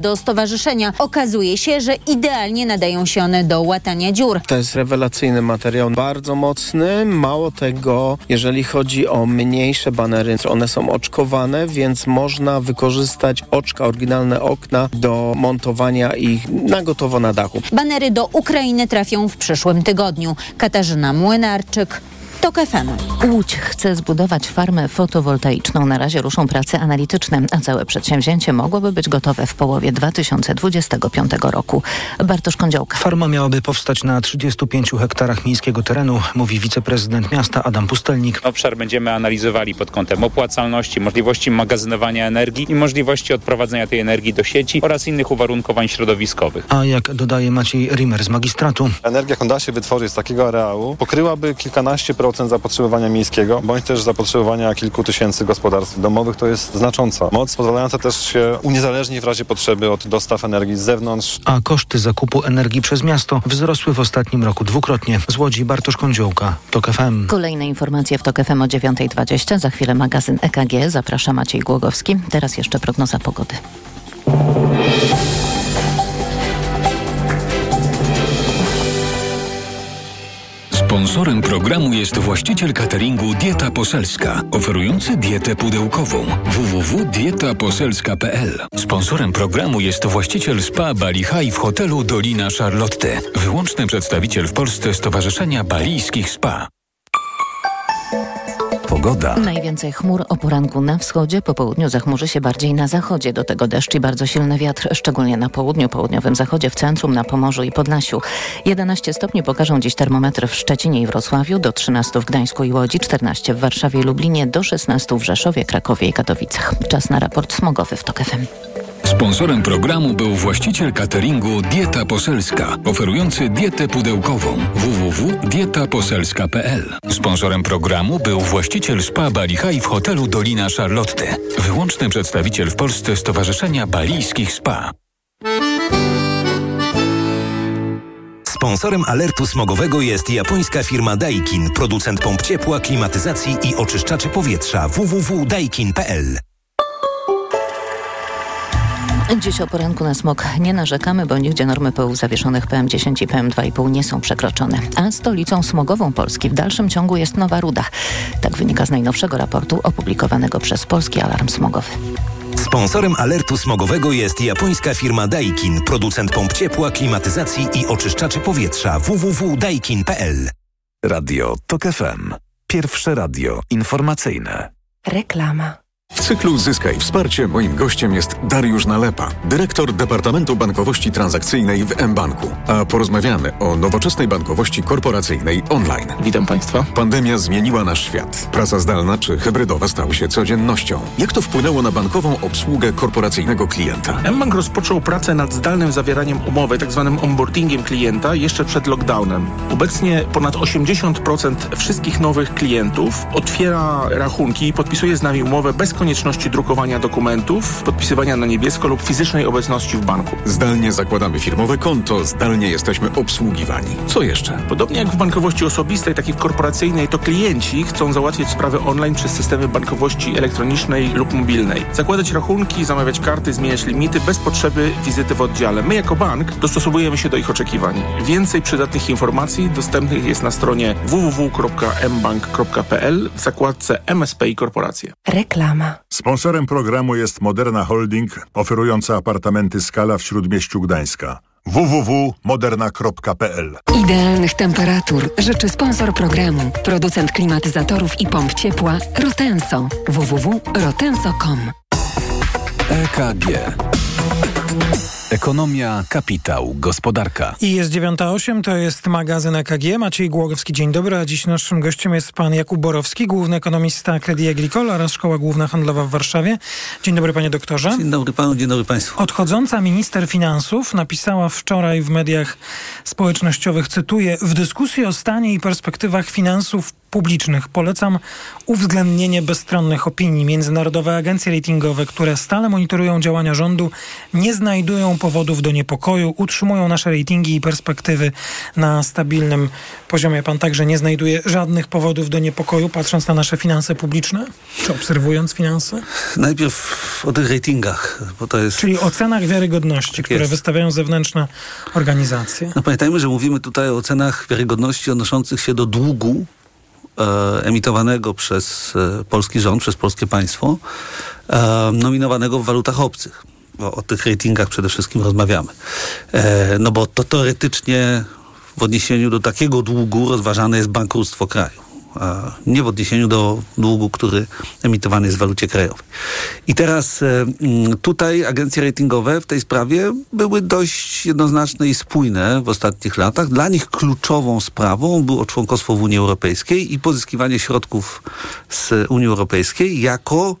do stowarzyszenia. Okazuje się, że idealnie nadają się one do łatania dziur. To jest rewelacyjny materiał, bardzo mocny. Mało tego, jeżeli chodzi o mniejsze banery, one są oczkowane, więc można wykorzystać oczka, oryginalne okna do montowania ich na gotowo na dachu. Banery do Ukrainy trafią w przyszłym tygodniu. Katarzyna Młynarczyk, TOK FM. Łódź chce zbudować farmę fotowoltaiczną. Na razie ruszą prace analityczne, a całe przedsięwzięcie mogłoby być gotowe w połowie 2025 roku. Bartosz Kądziołka. Farma miałaby powstać na 35 hektarach miejskiego terenu, mówi wiceprezydent miasta Adam Pustelnik. Obszar będziemy analizowali pod kątem opłacalności, możliwości magazynowania energii i możliwości odprowadzenia tej energii do sieci oraz innych uwarunkowań środowiskowych. A jak dodaje Maciej Rimer z magistratu. Energia, jaką da się wytworzyć z takiego areału, pokryłaby kilkanaście procent zapotrzebowania miejskiego, bądź też zapotrzebowania kilku tysięcy gospodarstw domowych. To jest znacząca moc, pozwalająca też się uniezależnić w razie potrzeby od dostaw energii z zewnątrz. A koszty zakupu energii przez miasto wzrosły w ostatnim roku dwukrotnie. Z Łodzi Bartosz Kądziołka, TOK FM. Kolejne informacje w TOK FM o 9.20. Za chwilę magazyn EKG. Zaprasza Maciej Głogowski. Teraz jeszcze prognoza pogody. Sponsorem programu jest właściciel cateringu Dieta Poselska, oferujący dietę pudełkową www.dietaposelska.pl. Sponsorem programu jest właściciel spa Bali High w hotelu Dolina Charlotte, wyłączny przedstawiciel w Polsce Stowarzyszenia Balijskich Spa. Pogoda. Najwięcej chmur o poranku na wschodzie, po południu zachmurzy się bardziej na zachodzie. Do tego deszcz i bardzo silny wiatr, szczególnie na południu, południowym zachodzie, w centrum, na Pomorzu i Podlasiu. 11 stopni pokażą dziś termometry w Szczecinie i Wrocławiu, do 13 w Gdańsku i Łodzi, 14 w Warszawie i Lublinie, do 16 w Rzeszowie, Krakowie i Katowicach. Czas na raport smogowy w TOK FM. Sponsorem programu był właściciel cateringu Dieta Poselska, oferujący dietę pudełkową www.dietaposelska.pl. Sponsorem programu był właściciel spa Bali High w hotelu Dolina Charlotte, wyłączny przedstawiciel w Polsce Stowarzyszenia Balijskich Spa. Sponsorem alertu smogowego jest japońska firma Daikin, producent pomp ciepła, klimatyzacji i oczyszczaczy powietrza www.daikin.pl. Dziś o poranku na smog nie narzekamy, bo nigdzie normy pyłu zawieszonych PM10 i PM2,5 nie są przekroczone. A stolicą smogową Polski w dalszym ciągu jest Nowa Ruda. Tak wynika z najnowszego raportu opublikowanego przez Polski Alarm Smogowy. Sponsorem alertu smogowego jest japońska firma Daikin, producent pomp ciepła, klimatyzacji i oczyszczaczy powietrza www.daikin.pl. Radio TOK FM. Pierwsze radio informacyjne. Reklama. W cyklu Zyskaj Wsparcie moim gościem jest Dariusz Nalepa, dyrektor Departamentu Bankowości Transakcyjnej w mBanku. A porozmawiamy o nowoczesnej bankowości korporacyjnej online. Witam Państwa. Pandemia zmieniła nasz świat. Praca zdalna czy hybrydowa stały się codziennością. Jak to wpłynęło na bankową obsługę korporacyjnego klienta? mBank rozpoczął pracę nad zdalnym zawieraniem umowy, tzw. onboardingiem klienta jeszcze przed lockdownem. Obecnie ponad 80% wszystkich nowych klientów otwiera rachunki i podpisuje z nami umowę bez konieczności drukowania dokumentów, podpisywania na niebiesko lub fizycznej obecności w banku. Zdalnie zakładamy firmowe konto, zdalnie jesteśmy obsługiwani. Co jeszcze? Podobnie jak w bankowości osobistej, tak i w korporacyjnej, to klienci chcą załatwiać sprawy online przez systemy bankowości elektronicznej lub mobilnej. Zakładać rachunki, zamawiać karty, zmieniać limity bez potrzeby wizyty w oddziale. My jako bank dostosowujemy się do ich oczekiwań. Więcej przydatnych informacji dostępnych jest na stronie www.mbank.pl w zakładce MSP i korporacje. Reklama. Sponsorem programu jest Moderna Holding, oferująca apartamenty Skala w Śródmieściu Gdańska www.moderna.pl Idealnych temperatur życzy sponsor programu, producent klimatyzatorów i pomp ciepła Rotenso. www.rotenso.com EKG. Ekonomia, kapitał, gospodarka. I jest 9.08, to jest magazyn EKG. Maciej Głogowski, dzień dobry. A dziś naszym gościem jest pan Jakub Borowski, główny ekonomista Credit Agricole oraz Szkoła Główna Handlowa w Warszawie. Dzień dobry panie doktorze. Dzień dobry panu, dzień dobry państwu. Odchodząca minister finansów napisała wczoraj w mediach społecznościowych, cytuję, w dyskusji o stanie i perspektywach finansów publicznych. Polecam uwzględnienie bezstronnych opinii. Międzynarodowe agencje ratingowe, które stale monitorują działania rządu, nie znajdują powodów do niepokoju, utrzymują nasze ratingi i perspektywy na stabilnym poziomie. Pan także nie znajduje żadnych powodów do niepokoju, patrząc na nasze finanse publiczne, czy obserwując finanse? Najpierw o tych ratingach, bo to jest... Czyli o cenach wiarygodności, Tak które wystawiają zewnętrzne organizacje. No pamiętajmy, że mówimy tutaj o cenach wiarygodności odnoszących się do długu emitowanego przez e, polski rząd, przez polskie państwo, e, nominowanego w walutach obcych. Bo o tych ratingach przede wszystkim rozmawiamy. E, no bo to teoretycznie w odniesieniu do takiego długu rozważane jest bankructwo kraju. Nie w odniesieniu do długu, który emitowany jest w walucie krajowej. I teraz e, mm, tutaj agencje ratingowe w tej sprawie były dość jednoznaczne i spójne w ostatnich latach. Dla nich kluczową sprawą było członkostwo w Unii Europejskiej i pozyskiwanie środków z Unii Europejskiej jako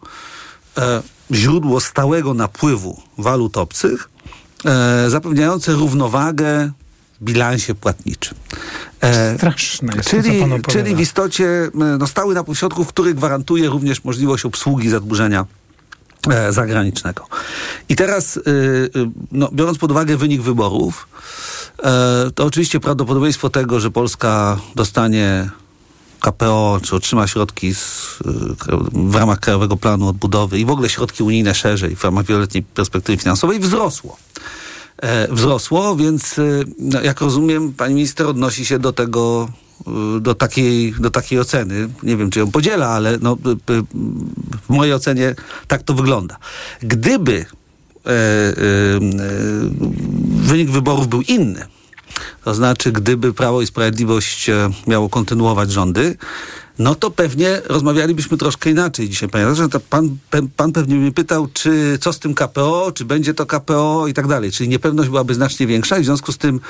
e, źródło stałego napływu walut obcych, e, zapewniające równowagę bilansie płatniczym. E, Straszne jest to, co czyli, pan opowiada. czyli w istocie no, stały napływ środków, który gwarantuje również możliwość obsługi zadłużenia e, zagranicznego. I teraz, y, y, no, biorąc pod uwagę wynik wyborów, e, to oczywiście prawdopodobieństwo tego, że Polska dostanie KPO, czy otrzyma środki z, y, w ramach Krajowego Planu Odbudowy i w ogóle środki unijne szerzej w ramach wieloletniej perspektywy finansowej wzrosło. E, wzrosło, więc y, no, jak rozumiem, pani minister odnosi się do tego, y, do takiej, do takiej oceny. Nie wiem, czy ją podziela, ale no, w mojej ocenie tak to wygląda. Gdyby e, wynik wyborów był inny, to znaczy, gdyby Prawo i Sprawiedliwość e, miało kontynuować rządy, no to pewnie rozmawialibyśmy troszkę inaczej dzisiaj. Panie redaktorze. to pan, pan pewnie mnie pytał, czy co z tym KPO, czy będzie to KPO i tak dalej. Czyli niepewność byłaby znacznie większa i w związku z tym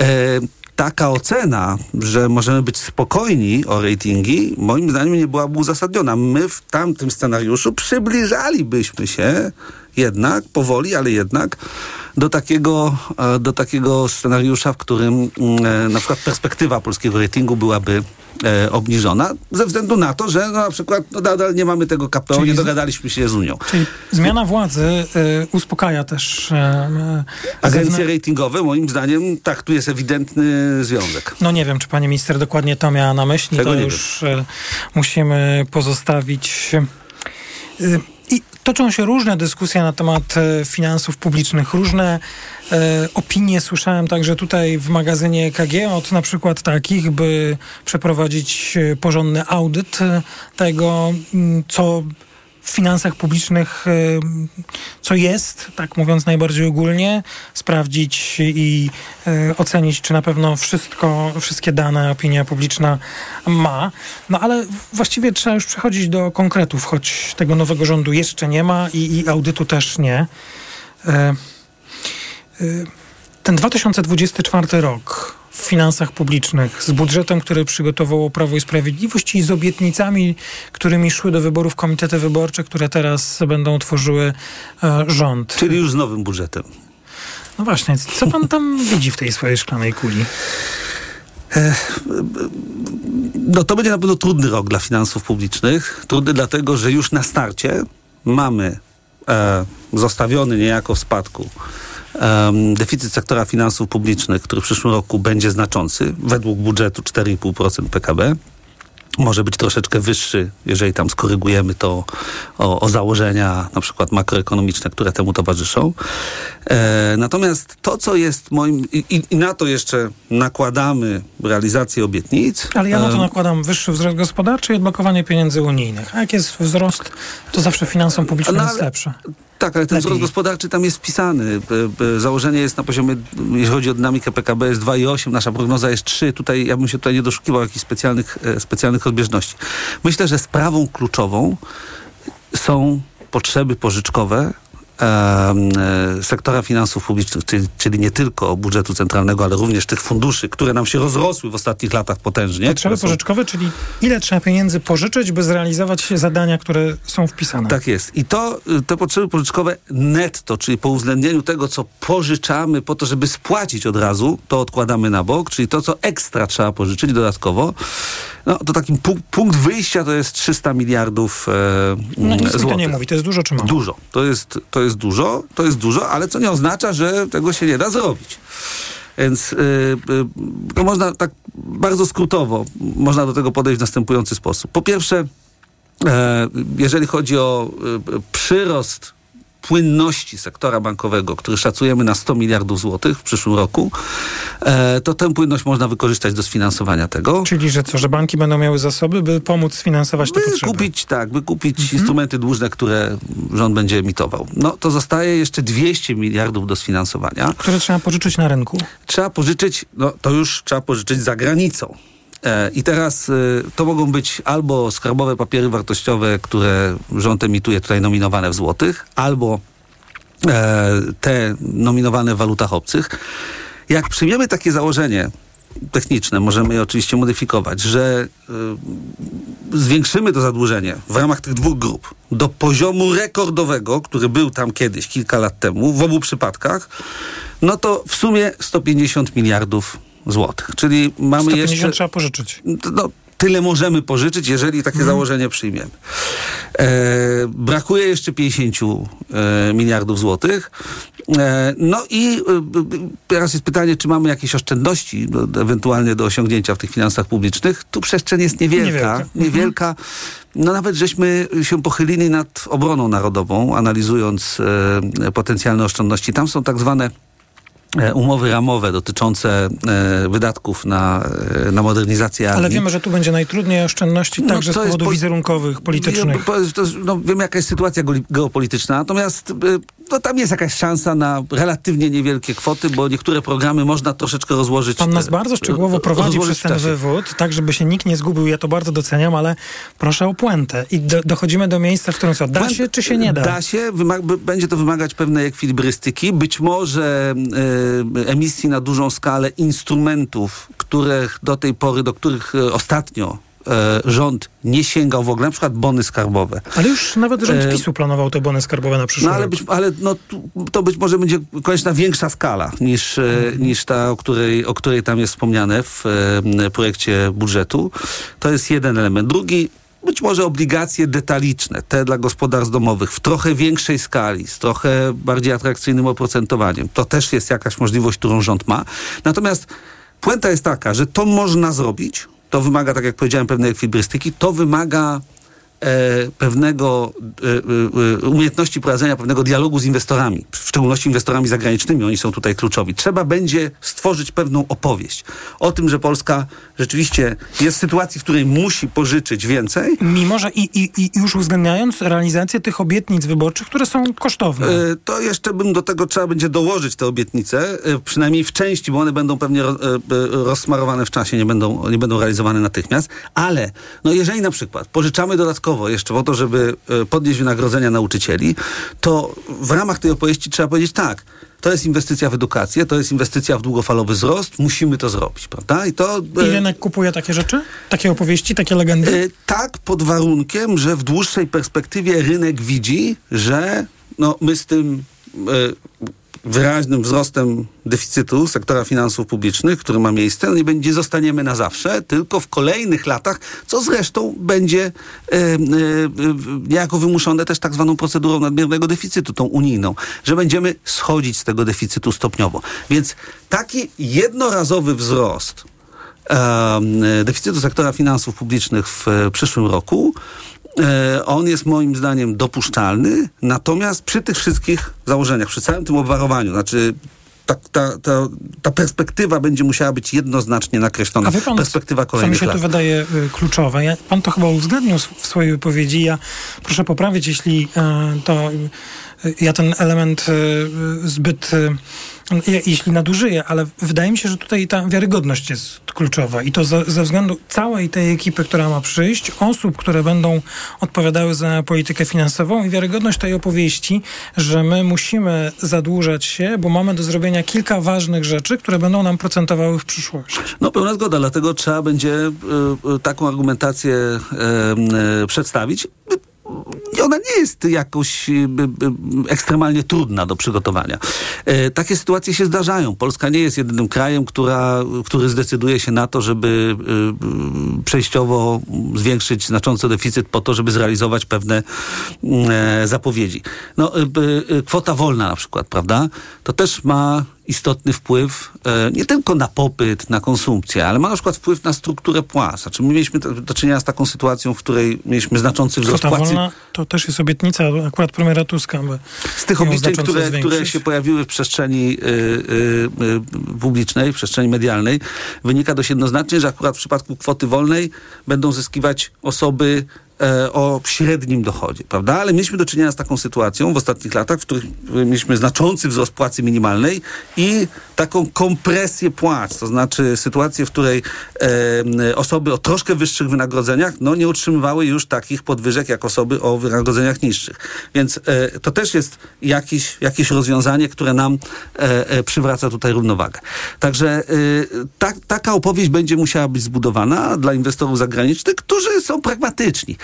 e, taka ocena, że możemy być spokojni o ratingi, moim zdaniem nie byłaby uzasadniona. My w tamtym scenariuszu przybliżalibyśmy się jednak, powoli, ale jednak do takiego, e, do takiego scenariusza, w którym mm, e, na przykład perspektywa polskiego ratingu byłaby e, obniżona, ze względu na to, że no, na przykład no, nadal nie mamy tego KPO, Czyli nie dogadaliśmy się z Unią. Czyli zmiana władzy y, uspokaja też y, Agencje zewnę- ratingowe, moim zdaniem, tak, tu jest ewidentny związek. No nie wiem, czy pani minister dokładnie to miała na myśli. Tego to już y, musimy pozostawić. Y, I toczą się różne dyskusje na temat e, finansów publicznych, różne e, opinie słyszałem także tutaj w magazynie EKG od na przykład takich, by przeprowadzić e, porządny audyt e, tego, m, co w finansach publicznych, e, co jest, tak mówiąc najbardziej ogólnie, sprawdzić i e, ocenić, czy na pewno wszystko, wszystkie dane opinia publiczna ma. No ale właściwie trzeba już przechodzić do konkretów, choć tego nowego rządu jeszcze nie ma i, i audytu też nie. E, ten 2024 rok w finansach publicznych, z budżetem, który przygotowało Prawo i Sprawiedliwość i z obietnicami, którymi szły do wyborów komitety wyborcze, które teraz będą tworzyły e, rząd. Czyli już z nowym budżetem. No właśnie, co pan tam widzi w tej swojej szklanej kuli? No to będzie na pewno trudny rok dla finansów publicznych. Trudny dlatego, że już na starcie mamy e, zostawiony niejako w spadku em, deficyt sektora finansów publicznych, który w przyszłym roku będzie znaczący, według budżetu 4,5% PKB. Może być troszeczkę wyższy, jeżeli tam skorygujemy to o, o założenia na przykład makroekonomiczne, które temu towarzyszą. E, natomiast to, co jest moim... I, i, na to jeszcze nakładamy realizację obietnic. Ale ja na to nakładam wyższy wzrost gospodarczy i odblokowanie pieniędzy unijnych. A jak jest wzrost, to zawsze finansom publicznym No, jest lepsze. Tak, ale ten wzrost gospodarczy tam jest wpisany. P- p- Założenie jest na poziomie, jeśli chodzi o dynamikę PKB, jest 2,8, nasza prognoza jest 3. Tutaj ja bym się tutaj nie doszukiwał jakichś specjalnych, e, specjalnych rozbieżności. Myślę, że sprawą kluczową są potrzeby pożyczkowe e, sektora finansów publicznych, czyli, nie tylko budżetu centralnego, ale również tych funduszy, które nam się rozrosły w ostatnich latach potężnie. Potrzeby są- pożyczkowe, czyli ile trzeba pieniędzy pożyczyć, by zrealizować zadania, które są wpisane. Tak jest. I to, y, te potrzeby pożyczkowe netto, czyli po uwzględnieniu tego, co pożyczamy po to, żeby spłacić od razu, to odkładamy na bok, czyli to, co ekstra trzeba pożyczyć dodatkowo, No to taki pu- punkt wyjścia to jest 300 miliardów e, No mi to złotych. nie mówi, to jest dużo czy mało? Dużo. To jest, to jest dużo, to jest dużo, ale co nie oznacza, że tego się nie da zrobić. Więc y, y, to można tak bardzo skrótowo, można do tego podejść w następujący sposób. Po pierwsze, e, jeżeli chodzi o y, przyrost płynności sektora bankowego, który szacujemy na 100 miliardów złotych w przyszłym roku, e, to tę płynność można wykorzystać do sfinansowania tego. Czyli, że co, że banki będą miały zasoby, by pomóc sfinansować te By potrzeby? kupić, tak, by kupić instrumenty dłużne, które rząd będzie emitował. No to zostaje jeszcze 200 miliardów do sfinansowania. Które trzeba pożyczyć na rynku. Trzeba pożyczyć, no to już trzeba pożyczyć za granicą. E, I teraz y, to mogą być albo skarbowe papiery wartościowe, które rząd emituje tutaj nominowane w złotych, albo e, te nominowane w walutach obcych. Jak przyjmiemy takie założenie techniczne, możemy je oczywiście modyfikować, że zwiększymy to zadłużenie w ramach tych dwóch grup do poziomu rekordowego, który był tam kiedyś, kilka lat temu, w obu przypadkach, no to w sumie 150 miliardów złotych. Czyli mamy 150 jeszcze... trzeba pożyczyć. No, tyle możemy pożyczyć, jeżeli takie założenie przyjmiemy. E, brakuje jeszcze 50 e, miliardów złotych. E, no i e, teraz jest pytanie, czy mamy jakieś oszczędności do, ewentualnie do osiągnięcia w tych finansach publicznych. Tu przestrzeń jest niewielka. Niewielka. Niewielka. No nawet żeśmy się pochylili nad obroną narodową, analizując e, potencjalne oszczędności. Tam są tak zwane umowy ramowe dotyczące e, wydatków na, e, na modernizację armii. Ale wiemy, że tu będzie najtrudniej oszczędności No, także z powodów po- wizerunkowych, politycznych. No, wiem, jaka jest sytuacja geopolityczna, natomiast no, tam jest jakaś szansa na relatywnie niewielkie kwoty, bo niektóre programy można troszeczkę rozłożyć. Pan nas e, bardzo szczegółowo prowadzi przez ten wywód, tak żeby się nikt nie zgubił. Ja to bardzo doceniam, ale proszę o puentę. I do, dochodzimy do miejsca, w którym co, da się czy się nie da? Da się, będzie to wymagać pewnej ekwilibrystyki, być może e, emisji na dużą skalę instrumentów, których do tej pory, do których e, ostatnio e, rząd nie sięgał w ogóle, na przykład bony skarbowe. Ale już nawet rząd PiSu planował te bony skarbowe na przyszły No ale, być, ale no, to być może będzie konieczna większa skala niż, Mhm. niż ta, o której, o której tam jest wspomniane w projekcie budżetu. To jest jeden element. Drugi, być może obligacje detaliczne, te dla gospodarstw domowych w trochę większej skali, z trochę bardziej atrakcyjnym oprocentowaniem. To też jest jakaś możliwość, którą rząd ma. Natomiast puenta jest taka, że to można zrobić. To wymaga, tak jak powiedziałem, pewnej ekwilibrystyki. To wymaga pewnego e, e, umiejętności prowadzenia pewnego dialogu z inwestorami, w szczególności inwestorami zagranicznymi, oni są tutaj kluczowi. Trzeba będzie stworzyć pewną opowieść o tym, że Polska rzeczywiście jest w sytuacji, w której musi pożyczyć więcej. Mimo, że i, i, i już uwzględniając realizację tych obietnic wyborczych, które są kosztowne. E, To jeszcze bym do tego trzeba będzie dołożyć te obietnice, e, przynajmniej w części, bo one będą pewnie ro- e, e, rozsmarowane w czasie, nie będą, nie będą realizowane natychmiast. Ale no jeżeli na przykład pożyczamy dodatkowo jeszcze po to, żeby e, podnieść wynagrodzenia nauczycieli, to w ramach tej opowieści trzeba powiedzieć tak. To jest inwestycja w edukację, to jest inwestycja w długofalowy wzrost, musimy to zrobić, prawda? I to I rynek kupuje takie rzeczy? Takie opowieści, takie legendy? E, tak, pod warunkiem, że w dłuższej perspektywie rynek widzi, że no, my z tym e, wyraźnym wzrostem deficytu sektora finansów publicznych, który ma miejsce, no nie będzie zostaniemy na zawsze, tylko w kolejnych latach, co zresztą będzie e, e, e, niejako wymuszone też tak zwaną procedurą nadmiernego deficytu, tą unijną, że będziemy schodzić z tego deficytu stopniowo. Więc taki jednorazowy wzrost deficytu sektora finansów publicznych w przyszłym roku. E, On jest moim zdaniem dopuszczalny, natomiast przy tych wszystkich założeniach, przy całym tym obwarowaniu, znaczy ta, ta, ta, ta perspektywa będzie musiała być jednoznacznie nakreślona. A pan, perspektywa co mi kolejnych się tu wydaje y, kluczowe? Ja, pan to chyba uwzględnił w swojej wypowiedzi. Ja proszę poprawić, jeśli y, to y, ja ten element zbyt jeśli nadużyję, ale wydaje mi się, że tutaj ta wiarygodność jest kluczowa i to ze, ze względu całej tej ekipy, która ma przyjść, osób, które będą odpowiadały za politykę finansową i wiarygodność tej opowieści, że my musimy zadłużać się, bo mamy do zrobienia kilka ważnych rzeczy, które będą nam procentowały w przyszłości. No pełna zgoda, dlatego trzeba będzie y, y, taką argumentację y, y, przedstawić. Ona nie jest jakoś y, y, y, ekstremalnie trudna do przygotowania. E, takie sytuacje się zdarzają. Polska nie jest jedynym krajem, która, który zdecyduje się na to, żeby przejściowo zwiększyć znacząco deficyt po to, żeby zrealizować pewne e, zapowiedzi. No, kwota wolna na przykład, prawda? To też ma istotny wpływ e, nie tylko na popyt, na konsumpcję, ale ma na przykład wpływ na strukturę płac. Znaczy my mieliśmy do czynienia z taką sytuacją, w której mieliśmy znaczący wzrost Kwota płacy. wolna to też jest obietnica akurat premiera Tuska. Z tych obliczeń, które, które się pojawiły w przestrzeni y, y, y, publicznej, w przestrzeni medialnej, wynika dość jednoznacznie, że akurat w przypadku kwoty wolnej będą zyskiwać osoby o średnim dochodzie, prawda? Ale mieliśmy do czynienia z taką sytuacją w ostatnich latach, w których mieliśmy znaczący wzrost płacy minimalnej i taką kompresję płac, to znaczy sytuację, w której e, osoby o troszkę wyższych wynagrodzeniach no, nie utrzymywały już takich podwyżek jak osoby o wynagrodzeniach niższych. Więc e, to też jest jakiś, jakieś rozwiązanie, które nam e, e, przywraca tutaj równowagę. Także e, ta, taka opowieść będzie musiała być zbudowana dla inwestorów zagranicznych, którzy są pragmatyczni.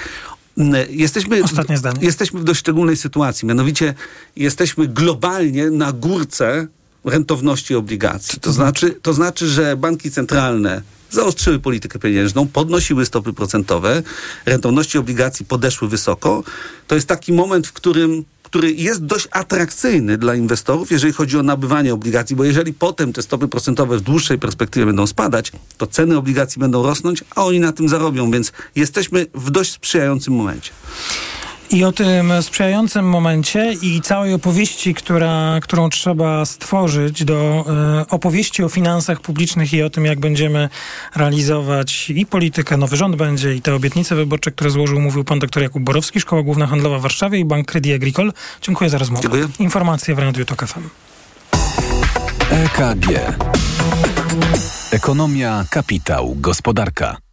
Mm, Jesteśmy, Ostatnie zdanie. jesteśmy w dość szczególnej sytuacji, mianowicie jesteśmy globalnie na górce rentowności obligacji. To znaczy, to znaczy, że banki centralne zaostrzyły politykę pieniężną, podnosiły stopy procentowe, rentowności obligacji podeszły wysoko. To jest taki moment, w którym który jest dość atrakcyjny dla inwestorów, jeżeli chodzi o nabywanie obligacji, bo jeżeli potem te stopy procentowe w dłuższej perspektywie będą spadać, to ceny obligacji będą rosnąć, a oni na tym zarobią, więc jesteśmy w dość sprzyjającym momencie. I o tym sprzyjającym momencie i całej opowieści, która, którą trzeba stworzyć do e, opowieści o finansach publicznych i o tym, jak będziemy realizować i politykę, nowy rząd będzie i te obietnice wyborcze, które złożył, mówił pan dr Jakub Borowski, Szkoła Główna Handlowa w Warszawie i Bank Credit Agricole. Dziękuję za rozmowę. Dziękuję. Informacje w Radiu Tok FM. EKG. Ekonomia, kapitał, gospodarka.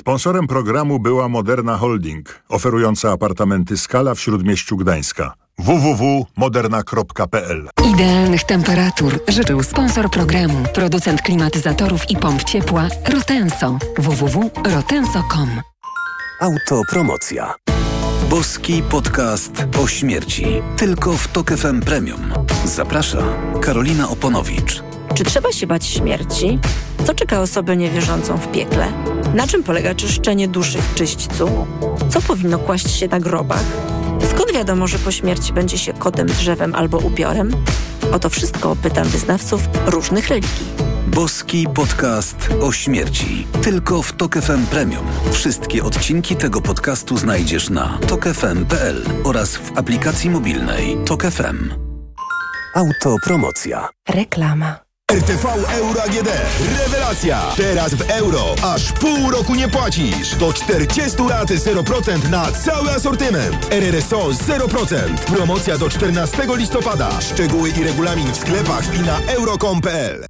Sponsorem programu była Moderna Holding, oferująca apartamenty Skala w Śródmieściu Gdańska. www.moderna.pl Idealnych temperatur życzył sponsor programu, producent klimatyzatorów i pomp ciepła Rotenso. www.rotenso.com Autopromocja. Boski podcast o śmierci. Tylko w Tok FM Premium. Zaprasza Karolina Oponowicz. Czy trzeba się bać śmierci? Co czeka osobę niewierzącą w piekle? Na czym polega czyszczenie duszy w czyśćcu? Co powinno kłaść się na grobach? Skąd wiadomo, że po śmierci będzie się kotem, drzewem albo upiorem? O to wszystko pytam wyznawców różnych religii. Boski podcast o śmierci. Tylko w Tok FM Premium. Wszystkie odcinki tego podcastu znajdziesz na tokefm.pl oraz w aplikacji mobilnej Tok FM. Autopromocja. Reklama. RTV Euro AGD. Rewelacja! Teraz w euro. Aż pół roku nie płacisz. Do 40 lat 0% na cały asortyment. RRSO 0%. Promocja do 14 listopada. Szczegóły i regulamin w sklepach i na euro.com.pl.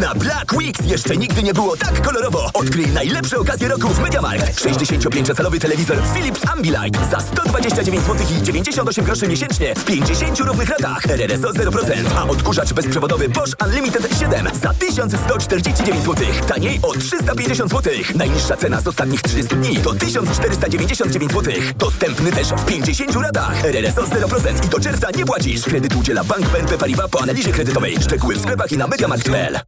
Na Black Weeks jeszcze nigdy nie było tak kolorowo. Odkryj najlepsze okazje roku w MediaMarkt. 65-calowy telewizor Philips Ambilight za 129 zł i 98 groszy miesięcznie w 50 równych latach. RRSO 0%, a odkurzacz bezprzewodowy Bosch Unlimited 7 za 1149 zł. Taniej o 350 zł. Najniższa cena z ostatnich 30 dni to 1499 zł. Dostępny też w 50 latach. RRSO 0% i do czerwca nie płacisz. Kredyt udziela Bank BNP Paribas po analizie kredytowej. Szczegóły w sklepach i na mediamarkt.pl.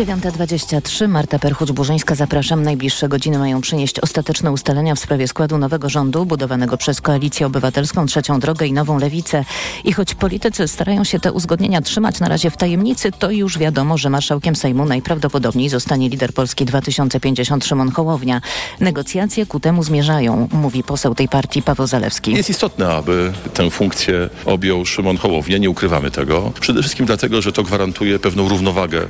9.23. Marta Perchuć-Burzyńska. Zapraszam. Najbliższe godziny mają przynieść ostateczne ustalenia w sprawie składu nowego rządu budowanego przez Koalicję Obywatelską, Trzecią Drogę i Nową Lewicę. I choć politycy starają się te uzgodnienia trzymać na razie w tajemnicy, to już wiadomo, że marszałkiem Sejmu najprawdopodobniej zostanie lider Polski 2050 Szymon Hołownia. Negocjacje ku temu zmierzają, mówi poseł tej partii Paweł Zalewski. Jest istotne, aby tę funkcję objął Szymon Hołownia. Nie ukrywamy tego. Przede wszystkim dlatego, że to gwarantuje pewną równowagę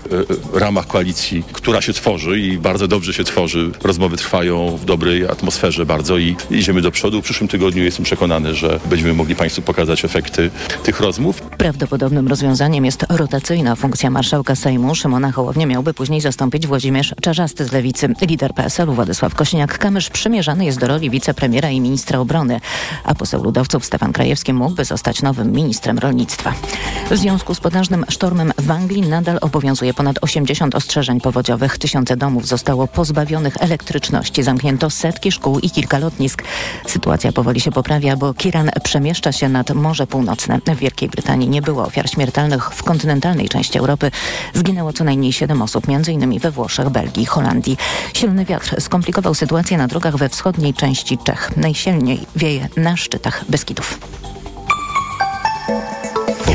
w ramach koalicji, która się tworzy i bardzo dobrze się tworzy. Rozmowy trwają w dobrej atmosferze bardzo i idziemy do przodu. W przyszłym tygodniu jestem przekonany, że będziemy mogli Państwu pokazać efekty tych rozmów. Prawdopodobnym rozwiązaniem jest rotacyjna funkcja marszałka Sejmu. Szymona Hołownia miałby później zastąpić Włodzimierz Czarzasty z Lewicy. Lider PSL-u Władysław Kośniak-Kamysz przymierzany jest do roli wicepremiera i ministra obrony, a poseł ludowców Stefan Krajewski mógłby zostać nowym ministrem rolnictwa. W związku z potężnym sztormem w Anglii nadal obowiązuje ponad 80 ostrzeżeń powodziowych. Tysiące domów zostało pozbawionych elektryczności. Zamknięto setki szkół i kilka lotnisk. Sytuacja powoli się poprawia, bo Kiran przemieszcza się nad Morze Północne. W Wielkiej Brytanii nie było ofiar śmiertelnych. W kontynentalnej części Europy zginęło co najmniej 7 osób, m.in. we Włoszech, Belgii, Holandii. Silny wiatr skomplikował sytuację na drogach we wschodniej części Czech. Najsilniej wieje na szczytach Beskidów.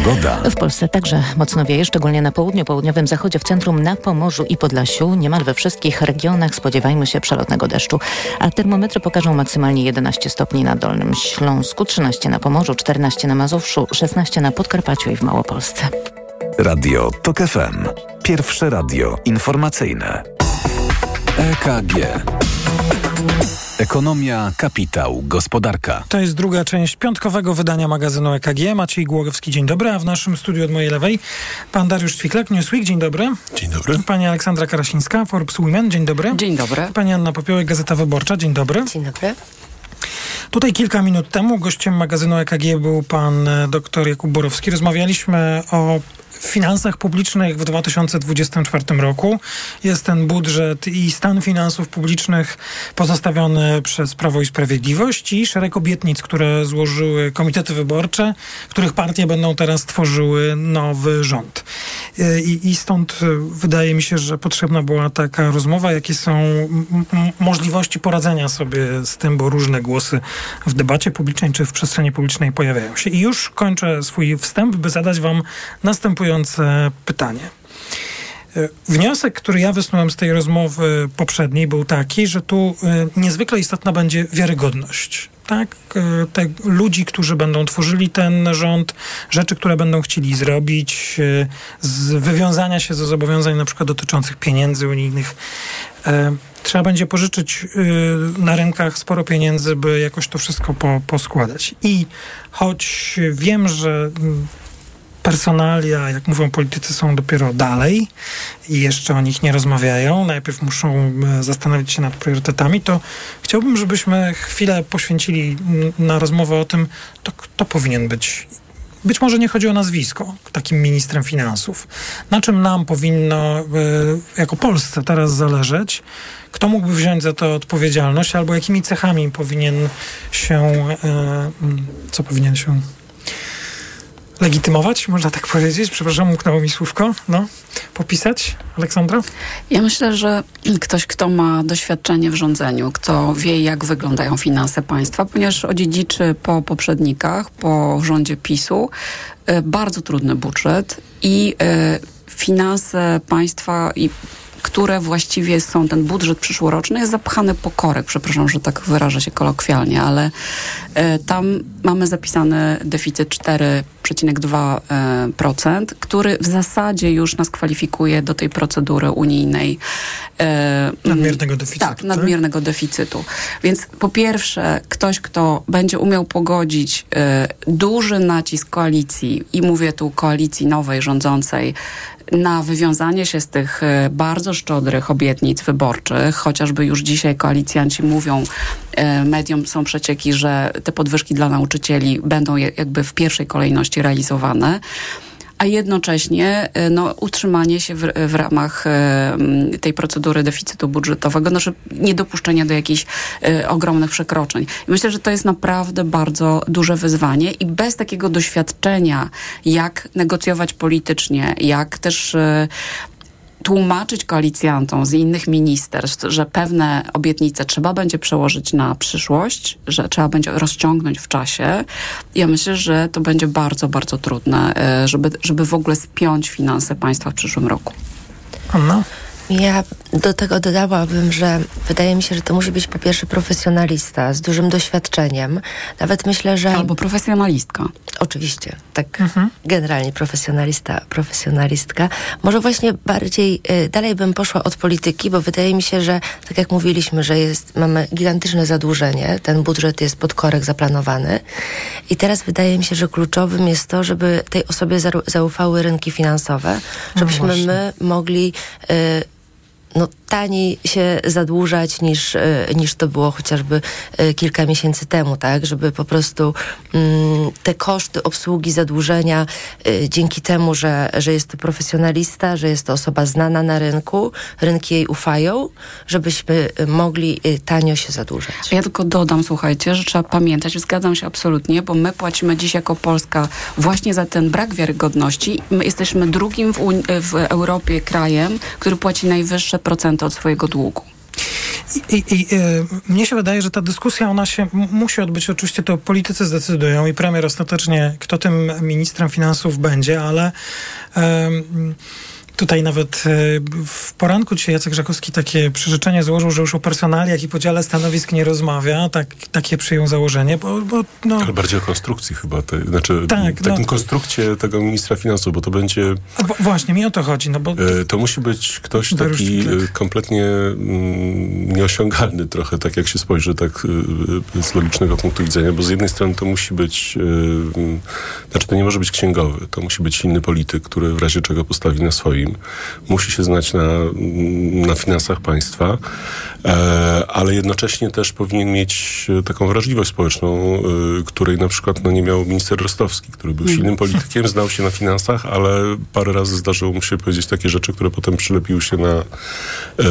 Pogoda. W Polsce także mocno wieje, szczególnie na południu, południowym zachodzie, w centrum, na Pomorzu i Podlasiu. Niemal we wszystkich regionach spodziewajmy się przelotnego deszczu, a termometry pokażą maksymalnie 11 stopni na Dolnym Śląsku, 13 na Pomorzu, 14 na Mazowszu, 16 na Podkarpaciu i w Małopolsce. Radio TOK FM. Pierwsze radio informacyjne. EKG. Ekonomia, kapitał, gospodarka. To jest druga część piątkowego wydania magazynu EKG. Maciej Głogowski, dzień dobry, a w naszym studiu od mojej lewej pan Dariusz Ćwiklak, Newsweek, dzień dobry. Dzień dobry. Pani Aleksandra Karasińska, Forbes Women, dzień dobry. Dzień dobry. Pani Anna Popiołek, Gazeta Wyborcza, dzień dobry. Dzień dobry. Tutaj kilka minut temu gościem magazynu EKG był pan e, dr Jakub Borowski. Rozmawialiśmy o finansach publicznych w 2024 roku. Jest ten budżet i stan finansów publicznych pozostawiony przez Prawo i Sprawiedliwość i szereg obietnic, które złożyły komitety wyborcze, których partie będą teraz tworzyły nowy rząd. I, i stąd wydaje mi się, że potrzebna była taka rozmowa, jakie są możliwości poradzenia sobie z tym, bo różne głosy w debacie publicznej czy w przestrzeni publicznej pojawiają się. I już kończę swój wstęp, by zadać wam następujące pytanie. Wniosek, który ja wysnułem z tej rozmowy poprzedniej, był taki, że tu niezwykle istotna będzie wiarygodność. Tak, te ludzi, którzy będą tworzyli ten rząd, rzeczy, które będą chcieli zrobić, z wywiązania się ze zobowiązań na przykład dotyczących pieniędzy unijnych. Trzeba będzie pożyczyć na rynkach sporo pieniędzy, by jakoś to wszystko po, poskładać. I choć wiem, że personalia, jak mówią politycy, są dopiero dalej i jeszcze o nich nie rozmawiają. Najpierw muszą zastanowić się nad priorytetami, to chciałbym, żebyśmy chwilę poświęcili na rozmowę o tym, to kto powinien być być może nie chodzi o nazwisko, takim ministrem finansów. Na czym nam powinno, jako Polsce, teraz zależeć? Kto mógłby wziąć za to odpowiedzialność, albo jakimi cechami powinien się, co powinien się legitymować, można tak powiedzieć. Przepraszam, umknęło mi słówko. No, popisać, Aleksandra? Ja myślę, że ktoś, kto ma doświadczenie w rządzeniu, kto wie, jak wyglądają finanse państwa, ponieważ odziedziczy po poprzednikach, po rządzie PiSu, bardzo trudny budżet i finanse państwa i które właściwie są, ten budżet przyszłoroczny jest zapchany po korek, przepraszam, że tak wyrażę się kolokwialnie, ale e, tam mamy zapisany deficyt 4,2%, e, który w zasadzie już nas kwalifikuje do tej procedury unijnej. E, nadmiernego deficytu. Tak, nadmiernego tak? deficytu. Więc po pierwsze, ktoś, kto będzie umiał pogodzić e, duży nacisk koalicji i mówię tu koalicji nowej, rządzącej, na wywiązanie się z tych bardzo szczodrych obietnic wyborczych, chociażby już dzisiaj koalicjanci mówią, mediom są przecieki, że te podwyżki dla nauczycieli będą jakby w pierwszej kolejności realizowane a jednocześnie no, utrzymanie się w, w ramach tej procedury deficytu budżetowego, znaczy niedopuszczenia do jakichś e, ogromnych przekroczeń. I myślę, że to jest naprawdę bardzo duże wyzwanie i bez takiego doświadczenia, jak negocjować politycznie, jak też tłumaczyć koalicjantom z innych ministerstw, że pewne obietnice trzeba będzie przełożyć na przyszłość, że trzeba będzie rozciągnąć w czasie. Ja myślę, że to będzie bardzo, bardzo trudne, e, żeby, żeby w ogóle spiąć finanse państwa w przyszłym roku. Anna? Ja do tego dodałabym, że wydaje mi się, że to musi być po pierwsze profesjonalista z dużym doświadczeniem. Nawet myślę, że. Albo profesjonalistka. Oczywiście, tak. Generalnie profesjonalista, profesjonalistka. Może właśnie bardziej y, dalej bym poszła od polityki, bo wydaje mi się, że tak jak mówiliśmy, że jest, mamy gigantyczne zadłużenie, ten budżet jest pod korek zaplanowany. I teraz wydaje mi się, że kluczowym jest to, żeby tej osobie zaufały rynki finansowe, żebyśmy właśnie. my mogli. Y, no, taniej się zadłużać niż, e, niż to było chociażby e, kilka miesięcy temu, tak? Żeby po prostu mm, te koszty obsługi zadłużenia e, dzięki temu, że, że jest to profesjonalista, że jest to osoba znana na rynku, rynki jej ufają, żebyśmy mogli tanio się zadłużać. Ja tylko dodam, słuchajcie, że trzeba pamiętać, zgadzam się absolutnie, bo my płacimy dziś jako Polska właśnie za ten brak wiarygodności. My jesteśmy drugim w, w Europie krajem, który płaci najwyższe procenty od swojego długu. I, i y, mnie się wydaje, że ta dyskusja, ona się musi odbyć, oczywiście to politycy zdecydują i premier ostatecznie, kto tym ministrem finansów będzie, ale em, tutaj nawet e, w poranku dzisiaj Jacek Żakowski takie przyrzeczenie złożył, że już o personaliach i podziale stanowisk nie rozmawia, tak, takie przyjął założenie, bo, bo no, Ale bardziej o konstrukcji chyba, te, znaczy Tak, takim no. konstrukcie tego ministra finansów, bo to będzie, w- właśnie, mi o to chodzi, no bo e, to musi być ktoś taki e, kompletnie mm, nieosiągalny trochę, tak jak się spojrzy, tak z logicznego punktu widzenia, bo z jednej strony to musi być, znaczy to nie może być księgowy, to musi być silny polityk, który w razie czego postawi na swoim, musi się znać na, na finansach państwa, e, ale jednocześnie też powinien mieć e, taką wrażliwość społeczną, e, której na przykład no, nie miał minister Rostowski, który był silnym politykiem, znał się na finansach, ale parę razy zdarzyło mu się powiedzieć takie rzeczy, które potem przylepiły się na,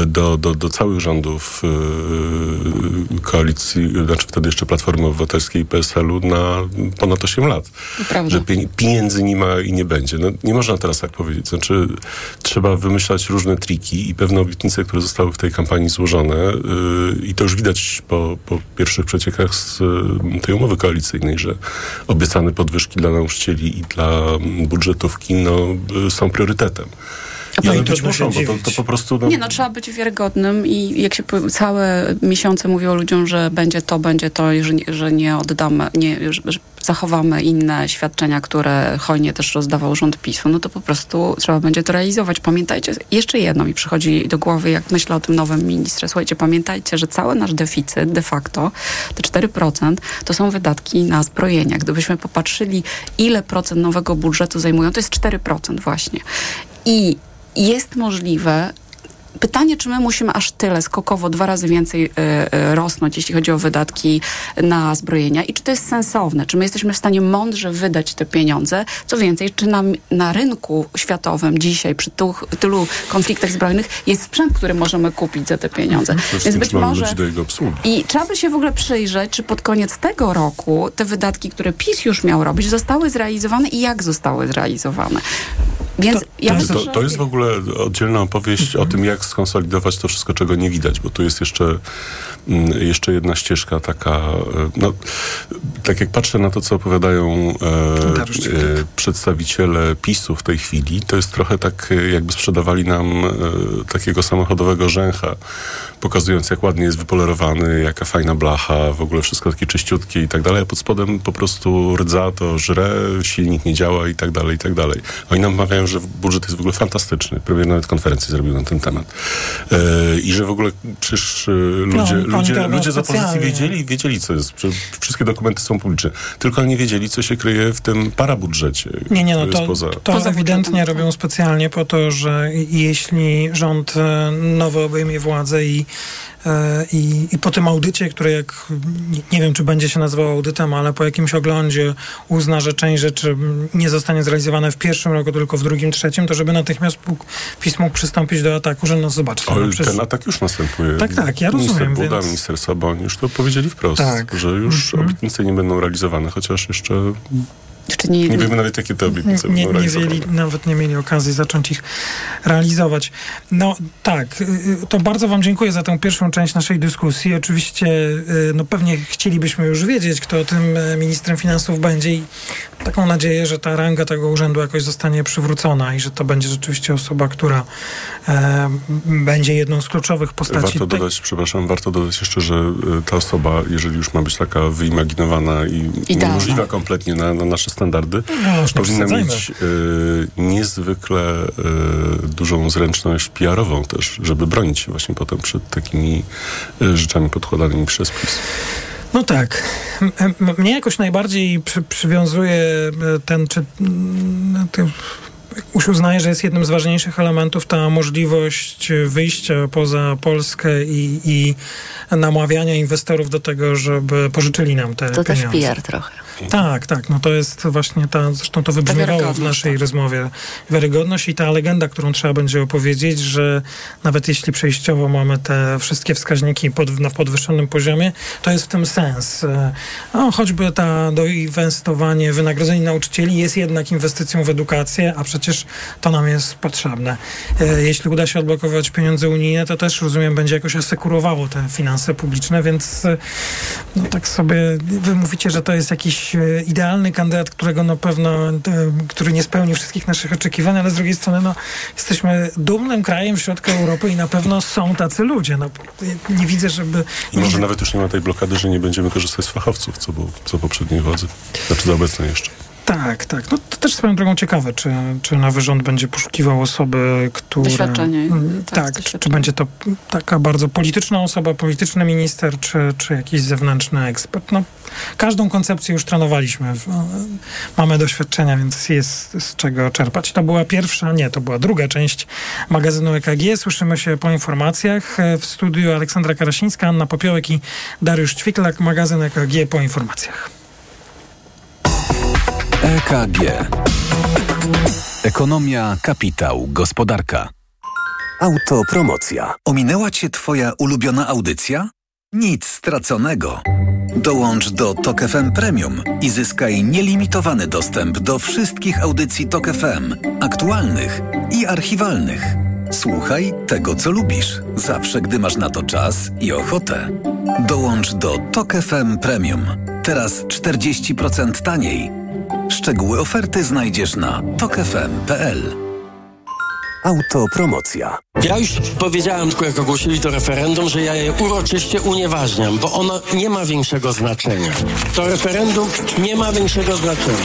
do, do, do całych rządów koalicji, znaczy wtedy jeszcze Platformy Obywatelskiej i PSL-u na ponad 8 lat. Prawda. Że pie- pieniędzy nie ma i nie będzie. No, nie można teraz tak powiedzieć. Znaczy, trzeba wymyślać różne triki i pewne obietnice, które zostały w tej kampanii złożone yy, i to już widać po, po pierwszych przeciekach z yy, tej umowy koalicyjnej, że obiecane podwyżki dla nauczycieli i dla budżetówki no, yy, są priorytetem. I one być muszą, bo to, to po prostu... No, Nie no, trzeba być wiarygodnym i jak się całe miesiące mówiło ludziom, że będzie to, będzie to, i że nie, że nie oddamy, nie, że że zachowamy inne świadczenia, które hojnie też rozdawał rząd PiSu, no to po prostu trzeba będzie to realizować. Pamiętajcie, jeszcze jedno mi przychodzi do głowy, jak myślę o tym nowym ministrze. Słuchajcie, pamiętajcie, że cały nasz deficyt de facto, te 4%, to są wydatki na zbrojenia. Gdybyśmy popatrzyli, ile procent nowego budżetu zajmują, to jest 4% właśnie. I jest możliwe, Pytanie, czy my musimy aż tyle skokowo, dwa razy więcej e, e, rosnąć, jeśli chodzi o wydatki na zbrojenia i czy to jest sensowne? Czy my jesteśmy w stanie mądrze wydać te pieniądze? Co więcej, czy na, na rynku światowym dzisiaj, przy tu, tylu konfliktach zbrojnych, jest sprzęt, który możemy kupić za te pieniądze? przede wszystkim być trzeba może... do jego obsługi. I trzeba by się w ogóle przyjrzeć, czy pod koniec tego roku te wydatki, które PiS już miał robić, zostały zrealizowane i jak zostały zrealizowane. Więc ja myślę, to, że... to jest w ogóle oddzielna opowieść o tym, jak skonsolidować to wszystko, czego nie widać, bo tu jest jeszcze, mm, jeszcze jedna ścieżka taka, e, no, tak jak patrzę na to, co opowiadają e, e, przedstawiciele PiSu w tej chwili, to jest trochę tak, e, jakby sprzedawali nam e, takiego samochodowego rzęcha, pokazując, jak ładnie jest wypolerowany, jaka fajna blacha, w ogóle wszystko takie czyściutkie i tak dalej, a pod spodem po prostu rdza to żre, silnik nie działa i tak dalej, i tak dalej. Oni nam mawiają, że budżet jest w ogóle fantastyczny. Premier nawet konferencję zrobił na ten temat. E, I że w ogóle przecież e, ludzie, oni ludzie, ludzie z opozycji wiedzieli, wiedzieli, co jest. Wszystkie dokumenty są publiczne. Tylko nie wiedzieli, co się kryje w tym parabudżecie. Nie, nie, no to, poza... to ewidentnie robią specjalnie po to, że jeśli rząd e, nowy obejmie władzę i, i, i po tym audycie, który jak, nie- wiem, czy będzie się nazywał audytem, ale po jakimś oglądzie uzna, że część rzeczy mm, nie zostanie zrealizowana w pierwszym roku, tylko w drugim, trzecim, to żeby natychmiast PiS mógł przystąpić do ataku, że no zobaczcie, Ale no przecież... ten atak już następuje. Tak, tak, ja Minister rozumiem, Buda, więc- minister Soboń już to powiedzieli wprost, Tak. że już Mhm. obietnice nie będą realizowane, chociaż jeszcze Jeszcze nie, nie wiemy nawet, jakie te obietnice nie, nie mieli, Nawet nie mieli okazji zacząć ich realizować. No tak, y, y, to bardzo Wam dziękuję za tę pierwszą część naszej dyskusji. Oczywiście, y, no pewnie chcielibyśmy już wiedzieć, kto tym e, ministrem finansów będzie i taką nadzieję, że ta ranga tego urzędu jakoś zostanie przywrócona i że to będzie rzeczywiście osoba, która e, będzie jedną z kluczowych postaci. Warto dodać, przepraszam, warto dodać jeszcze, że ta osoba, jeżeli już ma być taka wyimaginowana i Idealna. niemożliwa kompletnie na, na nasze standardy, no, powinna mieć y, niezwykle y, dużą zręczność PR-ową też, żeby bronić się właśnie potem przed takimi y, rzeczami podkładanymi przez PiS. No tak. Mnie jakoś najbardziej przy, przywiązuje ten, czy ten, już uznaję, że jest jednym z ważniejszych elementów ta możliwość wyjścia poza Polskę i, i namawiania inwestorów do tego, żeby pożyczyli nam te to pieniądze. To też PR trochę. Tak, tak. No to jest właśnie ta, zresztą to wybrzmiewało w naszej tak. rozmowie. Wiarygodność i ta legenda, którą trzeba będzie opowiedzieć, że nawet jeśli przejściowo mamy te wszystkie wskaźniki pod, na podwyższonym poziomie, to jest w tym sens. No, choćby ta doinwestowanie, wynagrodzenie nauczycieli jest jednak inwestycją w edukację, a przecież to nam jest potrzebne. E, jeśli uda się odblokować pieniądze unijne, to też, rozumiem, będzie jakoś asekurowało te finanse publiczne, więc e, no tak sobie wy mówicie, że to jest jakiś E, idealny kandydat, którego na pewno, który nie spełni wszystkich naszych oczekiwań, ale z drugiej strony no, jesteśmy dumnym krajem w środku Europy i na pewno są tacy ludzie. No, nie widzę, żeby... I może nawet już nie ma tej blokady, że nie będziemy korzystać z fachowców, co było co poprzedniej władzy. Znaczy za obecnej jeszcze. Tak, tak. No to też swoją drogą ciekawe, czy, czy nowy rząd będzie poszukiwał osoby, która... Doświadczenie. Mm, tak, tak czy, czy, będzie to taka bardzo polityczna osoba, polityczny minister, czy, czy jakiś zewnętrzny ekspert. No, każdą koncepcję już trenowaliśmy. Mamy doświadczenia, więc jest z czego czerpać. To była pierwsza, nie, to była druga część magazynu EKG. Słyszymy się po informacjach. W studiu Aleksandra Karasińska, Anna Popiołek i Dariusz Ćwiklak. Magazyn EKG po informacjach. EKG. Ekonomia, kapitał, gospodarka. Autopromocja. Ominęła Cię Twoja ulubiona audycja? Nic straconego. Dołącz do Tok FM Premium i zyskaj nielimitowany dostęp do wszystkich audycji Tok FM, aktualnych i archiwalnych. Słuchaj tego, co lubisz, zawsze gdy masz na to czas i ochotę. Dołącz do Tok FM Premium. Teraz 40% taniej Szczegóły oferty znajdziesz na tokefm.pl. Autopromocja. Ja już powiedziałem, tylko jak ogłosili to referendum, że ja je uroczyście unieważniam, bo ono nie ma większego znaczenia. To referendum nie ma większego znaczenia.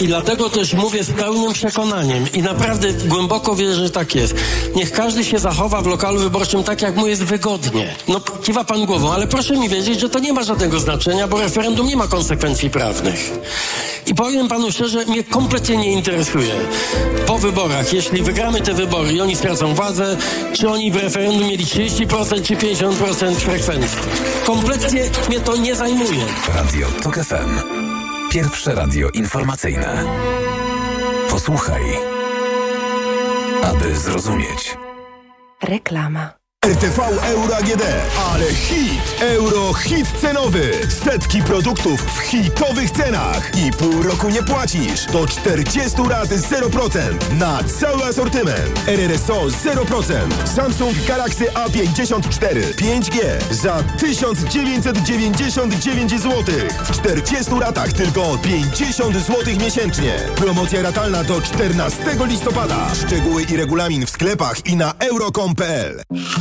I dlatego też mówię z pełnym przekonaniem i naprawdę głęboko wierzę, że tak jest. Niech każdy się zachowa w lokalu wyborczym tak, jak mu jest wygodnie. No, kiwa pan głową, ale proszę mi wiedzieć, że to nie ma żadnego znaczenia, bo referendum nie ma konsekwencji prawnych. Powiem panu szczerze, mnie kompletnie nie interesuje. Po wyborach, jeśli wygramy te wybory i oni stracą władzę, czy oni w referendum mieli 30% czy 50% frekwencji. Kompletnie mnie to nie zajmuje. Radio TOK FM. Pierwsze radio informacyjne. Posłuchaj, aby zrozumieć. Reklama. RTV Euro AGD. Ale hit! Euro hit cenowy. Setki produktów w hitowych cenach. I pół roku nie płacisz. Do 40 rat 0%. Na cały asortyment. RRSO 0%. Samsung Galaxy A54 5G za 1999 zł. W 40 ratach tylko 50 zł miesięcznie. Promocja ratalna do 14 listopada. Szczegóły i regulamin w sklepach i na euro.com.pl.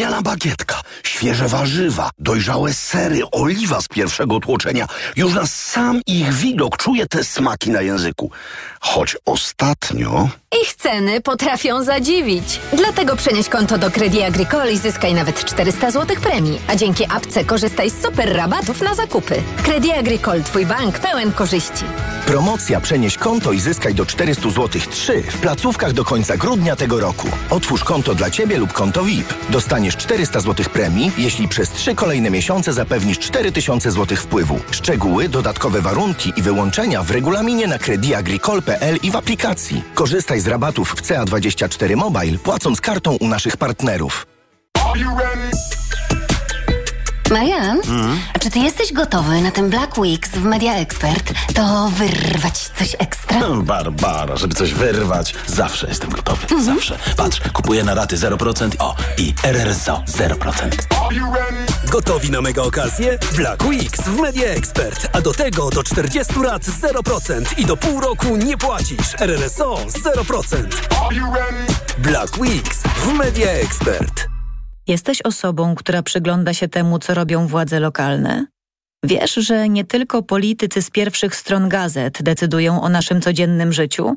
Rumiana bagietka, świeże warzywa, dojrzałe sery, oliwa z pierwszego tłoczenia. Już na sam ich widok czuję te smaki na języku. Choć ostatnio... Ich ceny potrafią zadziwić. Dlatego przenieś konto do Credit Agricole i zyskaj nawet 400 zł premii. A dzięki apce korzystaj z super rabatów na zakupy. Credit Agricole, twój bank pełen korzyści. Promocja Przenieś konto i zyskaj do 400 zł 3 w placówkach do końca grudnia tego roku. Otwórz konto dla Ciebie lub konto VIP. Dostaniesz 400 zł premii, jeśli przez 3 kolejne miesiące zapewnisz 4000 zł wpływu. Szczegóły, dodatkowe warunki i wyłączenia w regulaminie na crediagricole.pl i w aplikacji. Korzystaj z rabatów w CA24 Mobile, płacąc kartą u naszych partnerów. Marian, a czy ty jesteś gotowy na ten Black Weeks w Media Expert? To wyrwać coś ekstra? Barbara, żeby coś wyrwać, zawsze jestem gotowy. Zawsze. Patrz, kupuję na raty 0%. O, i RRSO 0%. Gotowi na mega okazję? Black Weeks w Media Expert. A do tego do 40 lat 0% i do pół roku nie płacisz. RRSO 0%. Black Weeks w Media Expert. Jesteś osobą, która przygląda się temu, co robią władze lokalne? Wiesz, że nie tylko politycy z pierwszych stron gazet decydują o naszym codziennym życiu?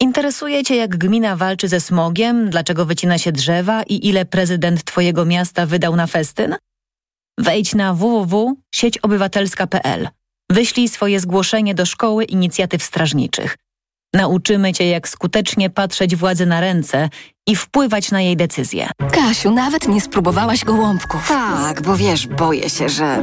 Interesuje Cię, jak gmina walczy ze smogiem, dlaczego wycina się drzewa i ile prezydent Twojego miasta wydał na festyn? Wejdź na www.sieciobywatelska.pl. Wyślij swoje zgłoszenie do Szkoły Inicjatyw Strażniczych. Nauczymy Cię, jak skutecznie patrzeć władzy na ręce i wpływać na jej decyzje. Kasiu, nawet nie spróbowałaś gołąbków. Tak, bo wiesz, boję się, że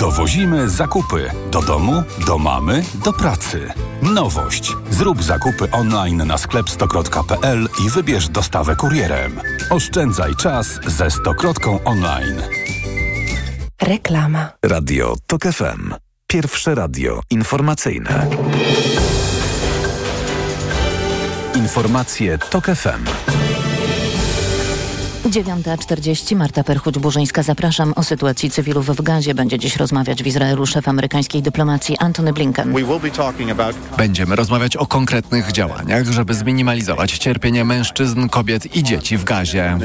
Dowozimy zakupy do domu, do mamy, do pracy. Nowość. Zrób zakupy online na sklep stokrot.pl i wybierz dostawę kurierem. Oszczędzaj czas ze Stokrotką online. Reklama. Radio TOK FM. Pierwsze radio informacyjne. Informacje TOK FM. 9.40 Marta Perchuć-Burzyńska. Zapraszam. O sytuacji cywilów w gazie będzie dziś rozmawiać w Izraelu szef amerykańskiej dyplomacji Antony Blinken. Będziemy rozmawiać o konkretnych działaniach, żeby zminimalizować cierpienie mężczyzn, kobiet i dzieci w gazie.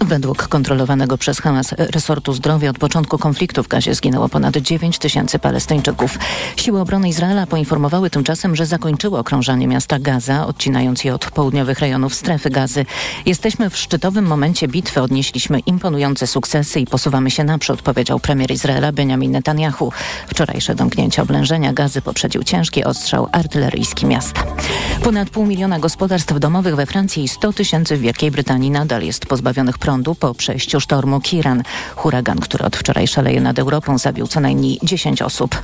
Według kontrolowanego przez Hamas resortu zdrowia od początku konfliktu w gazie zginęło ponad 9 tysięcy Palestyńczyków. Siły obrony Izraela poinformowały tymczasem, że zakończyły okrążanie miasta Gaza, odcinając je od południowych rejonów strefy gazy. Jesteśmy w szczytowym momencie bitwy, odnieśliśmy imponujące sukcesy i posuwamy się naprzód, powiedział premier Izraela Benjamin Netanyahu. Wczorajsze domknięcie oblężenia gazy poprzedził ciężki ostrzał artyleryjski miasta. Ponad pół miliona gospodarstw domowych we Francji i 100 tysięcy w Wielkiej Brytanii nadal jest pozbawionych prądu po przejściu sztormu Kiran. Huragan, który od wczoraj szaleje nad Europą, zabił co najmniej 10 osób.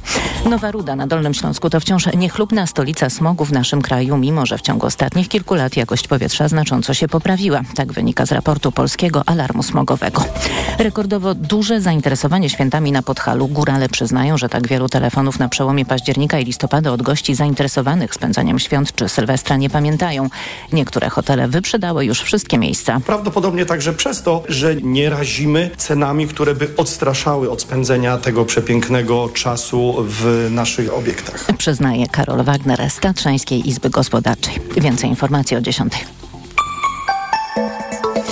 Nowa Ruda na Dolnym Śląsku to wciąż niechlubna stolica smogu w naszym kraju, mimo że w ciągu ostatnich kilku lat jakość powietrza znacząco się poprawiła. Tak wynika z raportu Polskiego Alarmu Smogowego. Rekordowo duże zainteresowanie świętami na Podhalu. Górale przyznają, że tak wielu telefonów na przełomie października i listopada od gości zainteresowanych spędzaniem świąt czy Sylwestra nie pamiętają. Niektóre hotele wyprzedały już wszystkie miejsca. Prawdopodobnie także przez to, że nie razimy cenami, które by odstraszały od spędzenia tego przepięknego czasu w naszych obiektach. Przyznaje Karol Wagner z Tatrzańskiej Izby Gospodarczej. Więcej informacji o 10.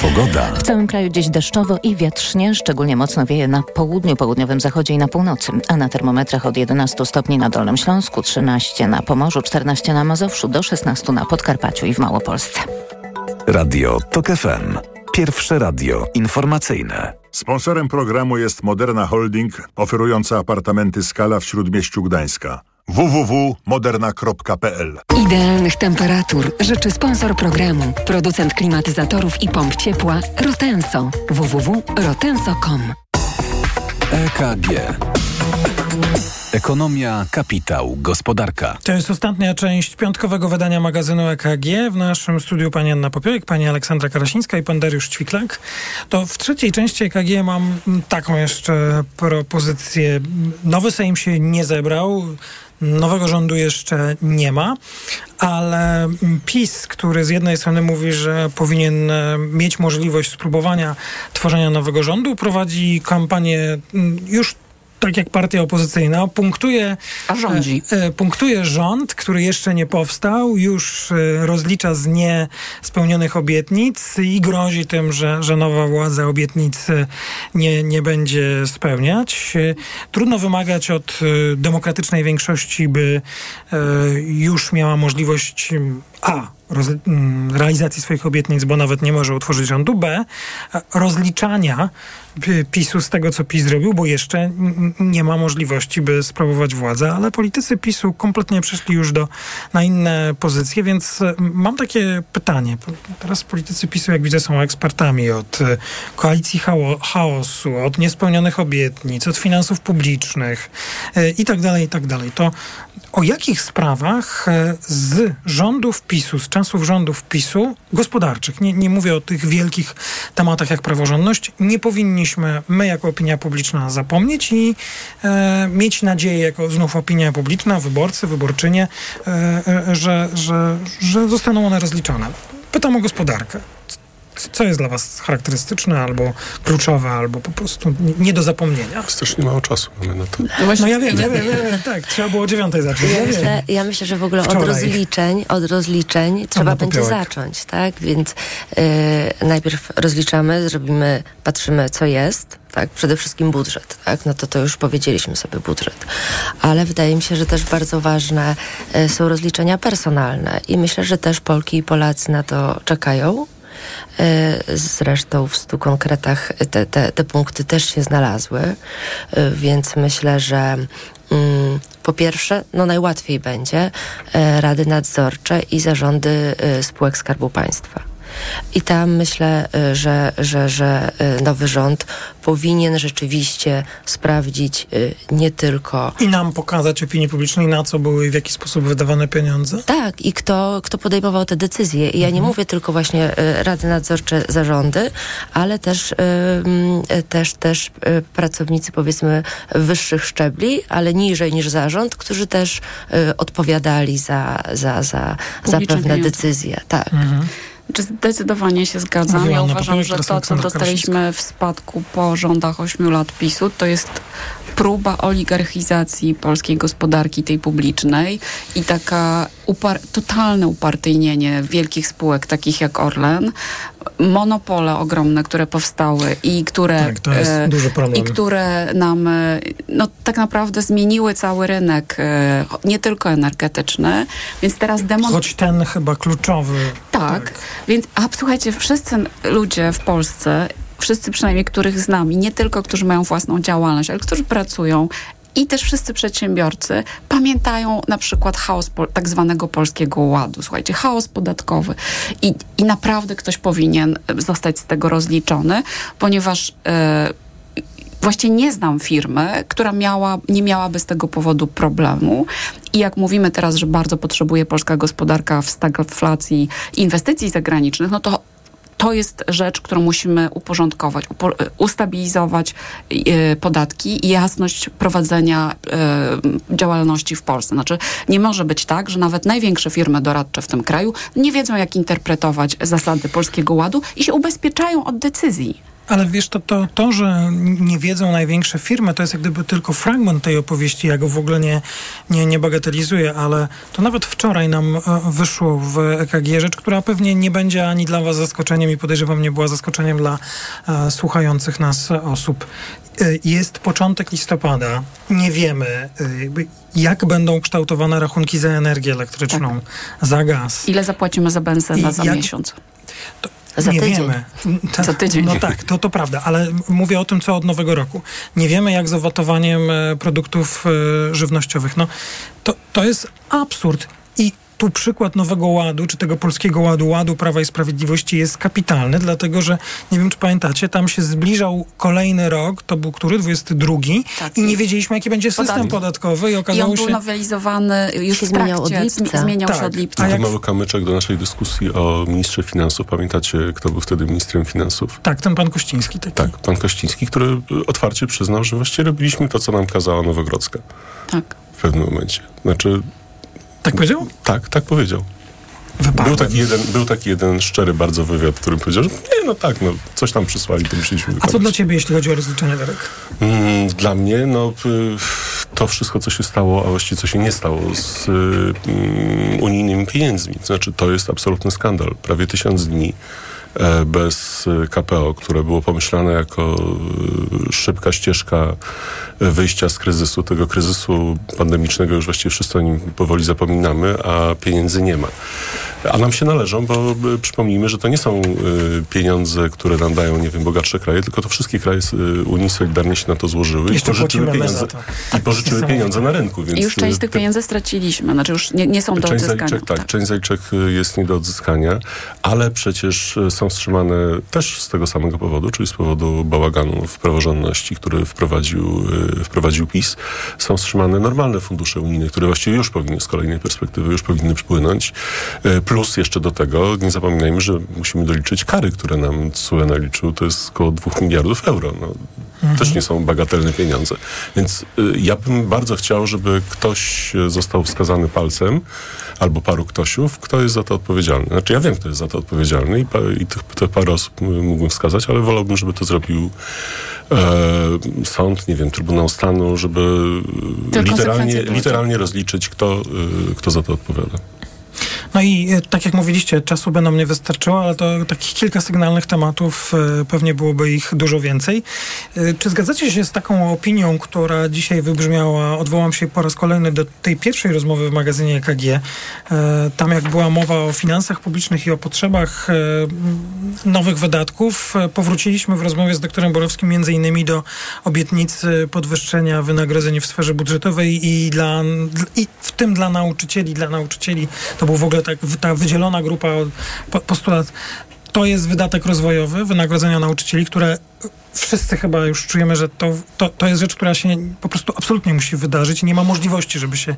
Pogoda. W całym kraju dziś deszczowo i wietrznie, szczególnie mocno wieje na południu, południowym zachodzie i na północy, a na termometrach od 11 stopni na Dolnym Śląsku, 13 na Pomorzu, 14 na Mazowszu, do 16 na Podkarpaciu i w Małopolsce. Radio TOK FM. Pierwsze radio informacyjne. Sponsorem programu jest Moderna Holding, oferująca apartamenty Skala w Śródmieściu Gdańska www.moderna.pl Idealnych temperatur życzy sponsor programu, producent klimatyzatorów i pomp ciepła Rotenso. www.rotenso.com EKG. Ekonomia, kapitał, gospodarka. To jest ostatnia część piątkowego wydania magazynu EKG. W naszym studiu pani Anna Popiołek, pani Aleksandra Karasińska i pan Dariusz Ćwiklak. To w trzeciej części EKG mam taką jeszcze propozycję. Nowy Sejm się nie zebrał. Nowego rządu jeszcze nie ma, ale PiS, który z jednej strony mówi, że powinien mieć możliwość spróbowania tworzenia nowego rządu, prowadzi kampanię już tak jak partia opozycyjna, punktuje, A rządzi. e, e, punktuje rząd, który jeszcze nie powstał, już e, rozlicza z niespełnionych obietnic i grozi tym, że, że nowa władza obietnic e, nie, nie będzie spełniać. Trudno wymagać od demokratycznej większości, by już miała możliwość a. Roz, m, realizacji swoich obietnic, bo nawet nie może utworzyć rządu. B. e, Rozliczania p- PiSu z tego, co PiS zrobił, bo jeszcze nie ma możliwości, by sprawować władzę, ale politycy PiSu kompletnie przeszli już do, na inne pozycje, więc e, mam takie pytanie. Teraz politycy PiSu, jak widzę, są ekspertami od e, koalicji chaos, chaosu, od niespełnionych obietnic, od finansów publicznych e, i tak dalej, i tak dalej. To o jakich sprawach e, z rządów PiSu, z czasów rządów PiSu, gospodarczych, nie, nie mówię o tych wielkich tematach jak praworządność, nie powinniśmy my jako opinia publiczna zapomnieć i e, mieć nadzieję jako znów opinia publiczna, wyborcy, wyborczynie, e, e, że, że, że zostaną one rozliczone. Pytam o gospodarkę. Co jest dla Was charakterystyczne, albo kluczowe, albo po prostu nie- do zapomnienia? Strasznie mało czasu mamy na to. No ja wiem, ja wiem, ja wiem, tak, trzeba było o dziewiątej zacząć. Ja Ja myślę, ja myślę, że w ogóle od Wczoraj. rozliczeń, od rozliczeń trzeba będzie popiołek. zacząć, tak? Więc e, najpierw rozliczamy, zrobimy, patrzymy, co jest, tak? Przede wszystkim budżet, tak? No to to już powiedzieliśmy sobie budżet. Ale wydaje mi się, że też bardzo ważne e, są rozliczenia personalne i myślę, że też Polki i Polacy na to czekają. E, Zresztą w stu konkretach te, te, te punkty też się znalazły, E, więc myślę, że mm, po pierwsze, no najłatwiej będzie e, rady nadzorcze i zarządy spółek Skarbu Państwa. I tam myślę, e, że, że, że e, nowy rząd powinien rzeczywiście sprawdzić e, nie tylko I nam pokazać opinii publicznej, na co były i w jaki sposób wydawane pieniądze. Tak, i kto, kto podejmował te decyzje. I ja nie mówię tylko właśnie rady nadzorcze, zarządy, ale też, też, też pracownicy powiedzmy wyższych szczebli, ale niżej niż zarząd, którzy też odpowiadali za, za, za, za pewne pieniądze. decyzje. Tak. Czy zdecydowanie się zgadzam. Mówiła Ja uważam, że to, co dostaliśmy w spadku po rządach 8 lat PiSu, to jest próba oligarchizacji polskiej gospodarki, tej publicznej i taka upar- totalne upartyjnienie wielkich spółek, takich jak Orlen, monopole ogromne, które powstały i które, Tak, to jest e, duży problem. i które nam e, no, tak naprawdę zmieniły cały rynek, e, nie tylko energetyczny, więc teraz demon... Choć ten chyba kluczowy. Tak, więc a słuchajcie, wszyscy ludzie w Polsce, wszyscy przynajmniej, których znam i nie tylko, którzy mają własną działalność, ale którzy pracują i też wszyscy przedsiębiorcy pamiętają na przykład chaos tak zwanego polskiego ładu. Słuchajcie, chaos podatkowy. I, i naprawdę ktoś powinien zostać z tego rozliczony, ponieważ e, Właściwie nie znam firmy, która miała, nie miałaby z tego powodu problemu. I jak mówimy teraz, że bardzo potrzebuje polska gospodarka w stagflacji inwestycji zagranicznych, no to to jest rzecz, którą musimy uporządkować, upo, ustabilizować e, podatki i jasność prowadzenia e, działalności w Polsce. Znaczy, nie może być tak, że nawet największe firmy doradcze w tym kraju nie wiedzą, jak interpretować zasady Polskiego Ładu i się ubezpieczają od decyzji. Ale wiesz, to, to, to, że nie wiedzą największe firmy, to jest jak gdyby tylko fragment tej opowieści. Ja go w ogóle nie, nie, nie bagatelizuję, ale to nawet wczoraj nam e, wyszło w EKG rzecz, która pewnie nie będzie ani dla Was zaskoczeniem i podejrzewam nie była zaskoczeniem dla e, słuchających nas osób. E, Jest początek listopada. Nie wiemy, e, jak będą kształtowane rachunki za energię elektryczną, za gaz. Ile zapłacimy za benzynę I za jak- miesiąc? Za nie tydzień. wiemy. Tak, Za tydzień. No tak, to, to prawda, ale mówię o tym, co od nowego roku. Nie wiemy, jak z owatowaniem e, produktów e, żywnościowych. No, to, to jest absurd. I tu przykład Nowego Ładu, czy tego polskiego ładu, ładu Prawa i Sprawiedliwości jest kapitalny, dlatego że, nie wiem czy pamiętacie, tam się zbliżał kolejny rok, to był który? 22 i nie wiedzieliśmy, jaki będzie system Podatki. podatkowy i I on okazało był się... nowelizowany już Się w zmieniał od trakcie. lipca. Zmieniał się Tak. od lipca. A To jak- mały kamyczek do naszej dyskusji o ministrze finansów. Pamiętacie, kto był wtedy ministrem finansów? Tak, ten pan Kościński. Taki. Tak, pan Kościński, który otwarcie przyznał, że właściwie robiliśmy to, co nam kazała Nowogrodzka Tak. w pewnym momencie. Znaczy... Tak powiedział? Tak, tak powiedział. wypadłem. Był taki, jeden, był taki jeden szczery bardzo wywiad, w którym powiedział, że nie, no tak, no, coś tam przysłali, to musieliśmy A wykonać. co dla ciebie, jeśli chodzi o rozliczenie, Darek? Mm, Dla mnie, no, to wszystko, co się stało, a właściwie co się nie stało z mm, unijnymi pieniędzmi. To znaczy, to jest absolutny skandal. Prawie tysiąc dni bez y, KPO, które było pomyślane jako y, szybka ścieżka e, wyjścia z kryzysu, tego kryzysu pandemicznego, już właściwie wszyscy o nim powoli zapominamy, a pieniędzy nie ma. A nam się należą, bo y, przypomnijmy, że to nie są y, pieniądze, które nam dają, nie wiem, bogatsze kraje, tylko to wszystkie kraje y, Unii solidarnie się na to złożyły i pożyczyły pieniądze, i pożyczyły Niesamowite. pieniądze na rynku. Więc I już część z tych te- pieniędzy straciliśmy, znaczy już nie, nie są do Część odzyskania. zaliczek, tak, część zaliczek jest nie do odzyskania, ale przecież są wstrzymane też z tego samego powodu, czyli z powodu bałaganu w praworządności, który wprowadził, wprowadził PiS. Są wstrzymane normalne fundusze unijne, które właściwie już powinny z kolejnej perspektywy, już powinny przypłynąć. Plus jeszcze do tego, nie zapominajmy, że musimy doliczyć kary, które nam CUE naliczył, to jest około 2 miliardów euro. No, Mhm. też nie są bagatelne pieniądze. Więc y, ja bym bardzo chciał, żeby ktoś y, został wskazany palcem, albo paru ktośów, kto jest za to odpowiedzialny. Znaczy ja wiem, kto jest za to odpowiedzialny i, pa, i tych, te parę osób mógłbym wskazać, ale wolałbym, żeby to zrobił e, sąd, nie wiem, Trybunał Stanu, żeby Te literalnie, literalnie rozliczyć, kto, y, kto za to odpowiada. No i e, tak jak mówiliście, czasu nam nie wystarczyło, ale to takich kilka sygnalnych tematów, e, pewnie byłoby ich dużo więcej. E, Czy zgadzacie się z taką opinią, która dzisiaj wybrzmiała, odwołam się po raz kolejny do tej pierwszej rozmowy w magazynie EKG, tam jak była mowa o finansach publicznych i o potrzebach nowych wydatków, powróciliśmy w rozmowie z doktorem Borowskim między innymi do obietnicy podwyższenia wynagrodzeń w sferze budżetowej i, dla, i w tym dla nauczycieli. Dla nauczycieli to był w ogóle tak, ta wydzielona grupa, po- postulat. To jest wydatek rozwojowy, wynagrodzenia nauczycieli, które wszyscy chyba już czujemy, że to, to, to jest rzecz, która się po prostu absolutnie musi wydarzyć i nie ma możliwości, żeby się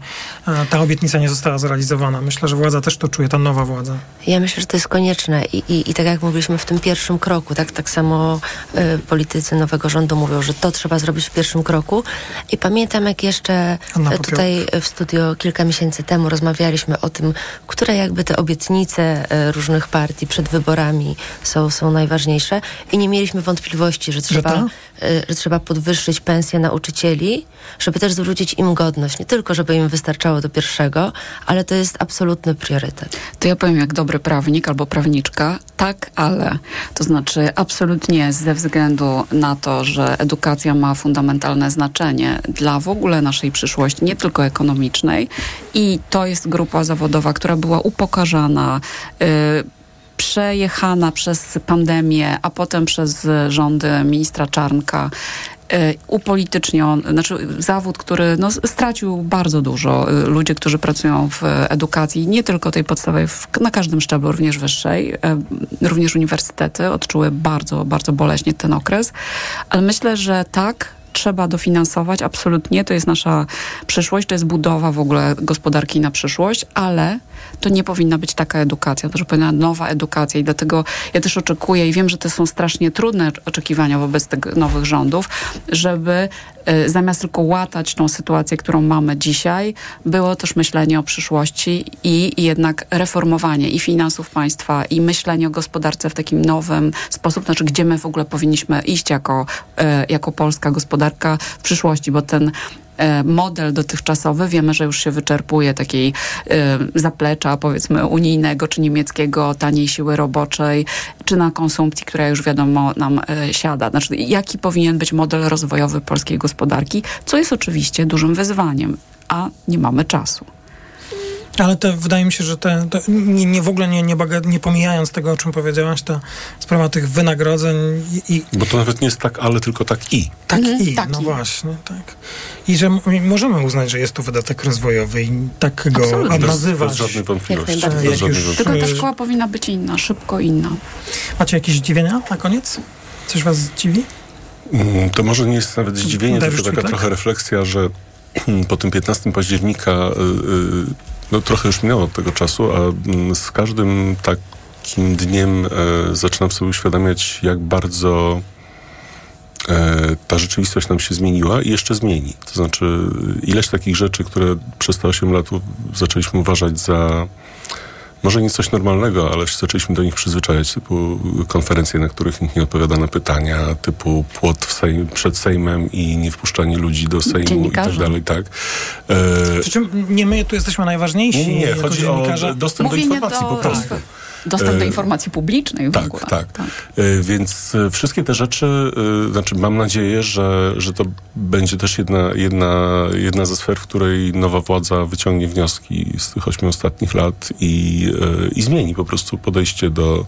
e, ta obietnica nie została zrealizowana. Myślę, że władza też to czuje, ta nowa władza. Ja myślę, że to jest konieczne i, i, i tak jak mówiliśmy w tym pierwszym kroku, tak, tak samo y, politycy nowego rządu mówią, że to trzeba zrobić w pierwszym kroku. I pamiętam, jak jeszcze e, tutaj w studio kilka miesięcy temu rozmawialiśmy o tym, które jakby te obietnice różnych partii przed wyborami są, są najważniejsze i nie mieliśmy wątpliwości, że trzeba, e, że trzeba podwyższyć pensję nauczycieli, żeby też zwrócić im godność. Nie tylko, żeby im wystarczało do pierwszego, ale to jest absolutny priorytet. To ja powiem jak dobry prawnik albo prawniczka, tak, ale. To znaczy absolutnie ze względu na to, że edukacja ma fundamentalne znaczenie dla w ogóle naszej przyszłości, nie tylko ekonomicznej i to jest grupa zawodowa, która była upokarzana, y, przejechana przez pandemię, a potem przez rządy ministra Czarnka e, upolityczniony, znaczy zawód, który no, stracił bardzo dużo. Y, Ludzie, którzy pracują w edukacji, nie tylko tej podstawowej, na każdym szczeblu, również wyższej, e, również uniwersytety odczuły bardzo, bardzo boleśnie ten okres. Ale myślę, że tak, trzeba dofinansować, absolutnie, to jest nasza przyszłość, to jest budowa w ogóle gospodarki na przyszłość, ale to nie powinna być taka edukacja, to że powinna nowa edukacja i dlatego ja też oczekuję i wiem, że to są strasznie trudne oczekiwania wobec tych nowych rządów, żeby zamiast tylko łatać tą sytuację, którą mamy dzisiaj, było też myślenie o przyszłości i, jednak reformowanie i finansów państwa i myślenie o gospodarce w takim nowym sposób, znaczy gdzie my w ogóle powinniśmy iść jako, y, jako polska gospodarka w przyszłości, bo ten e, model dotychczasowy wiemy, że już się wyczerpuje takiej e, zaplecza powiedzmy unijnego czy niemieckiego taniej siły roboczej, czy na konsumpcji, która już wiadomo nam e, siada. Znaczy jaki powinien być model rozwojowy polskiej gospodarki, co jest oczywiście dużym wyzwaniem, a nie mamy czasu. Ale te, wydaje mi się, że te, te nie, nie w ogóle nie, nie, baga, nie pomijając tego, o czym powiedziałaś, ta sprawa tych wynagrodzeń i, i Bo to nawet nie jest tak, ale tylko tak i. tak Mhm, i, tak no i. właśnie, tak. I że m- możemy uznać, że jest to wydatek rozwojowy i tak go Absolutnie. Bez, nazywać. bez żadnej wątpliwości. Bez żadnej już- Tylko ta szkoła powinna być inna, szybko inna. Macie jakieś zdziwienia na koniec? Coś was zdziwi? Mm, To może nie jest nawet zdziwienie, Dariusz tylko taka Twitlak? trochę refleksja, że po tym 15 października y, y, no trochę już minęło od tego czasu, a mm, z każdym takim dniem e, zaczynam sobie uświadamiać, jak bardzo e, ta rzeczywistość nam się zmieniła i jeszcze zmieni. To znaczy ileś takich rzeczy, które przez te 8 lat zaczęliśmy uważać za może nie coś normalnego, ale się zaczęliśmy do nich przyzwyczajać, typu konferencje, na których nikt nie odpowiada na pytania, typu płot w sejm, przed Sejmem i nie wpuszczanie ludzi do Sejmu i tak dalej, tak. E... Przy czym nie my tu jesteśmy najważniejsi. Nie, nie, chodzi o dostęp Mówienie do informacji do... po prostu. Dostęp do e, informacji publicznej tak, ogóle. Tak, tak. E, więc wszystkie te rzeczy, znaczy mam nadzieję, że, że to będzie też jedna, jedna, jedna ze sfer, w której nowa władza wyciągnie wnioski z tych ośmiu ostatnich lat i, i zmieni po prostu podejście do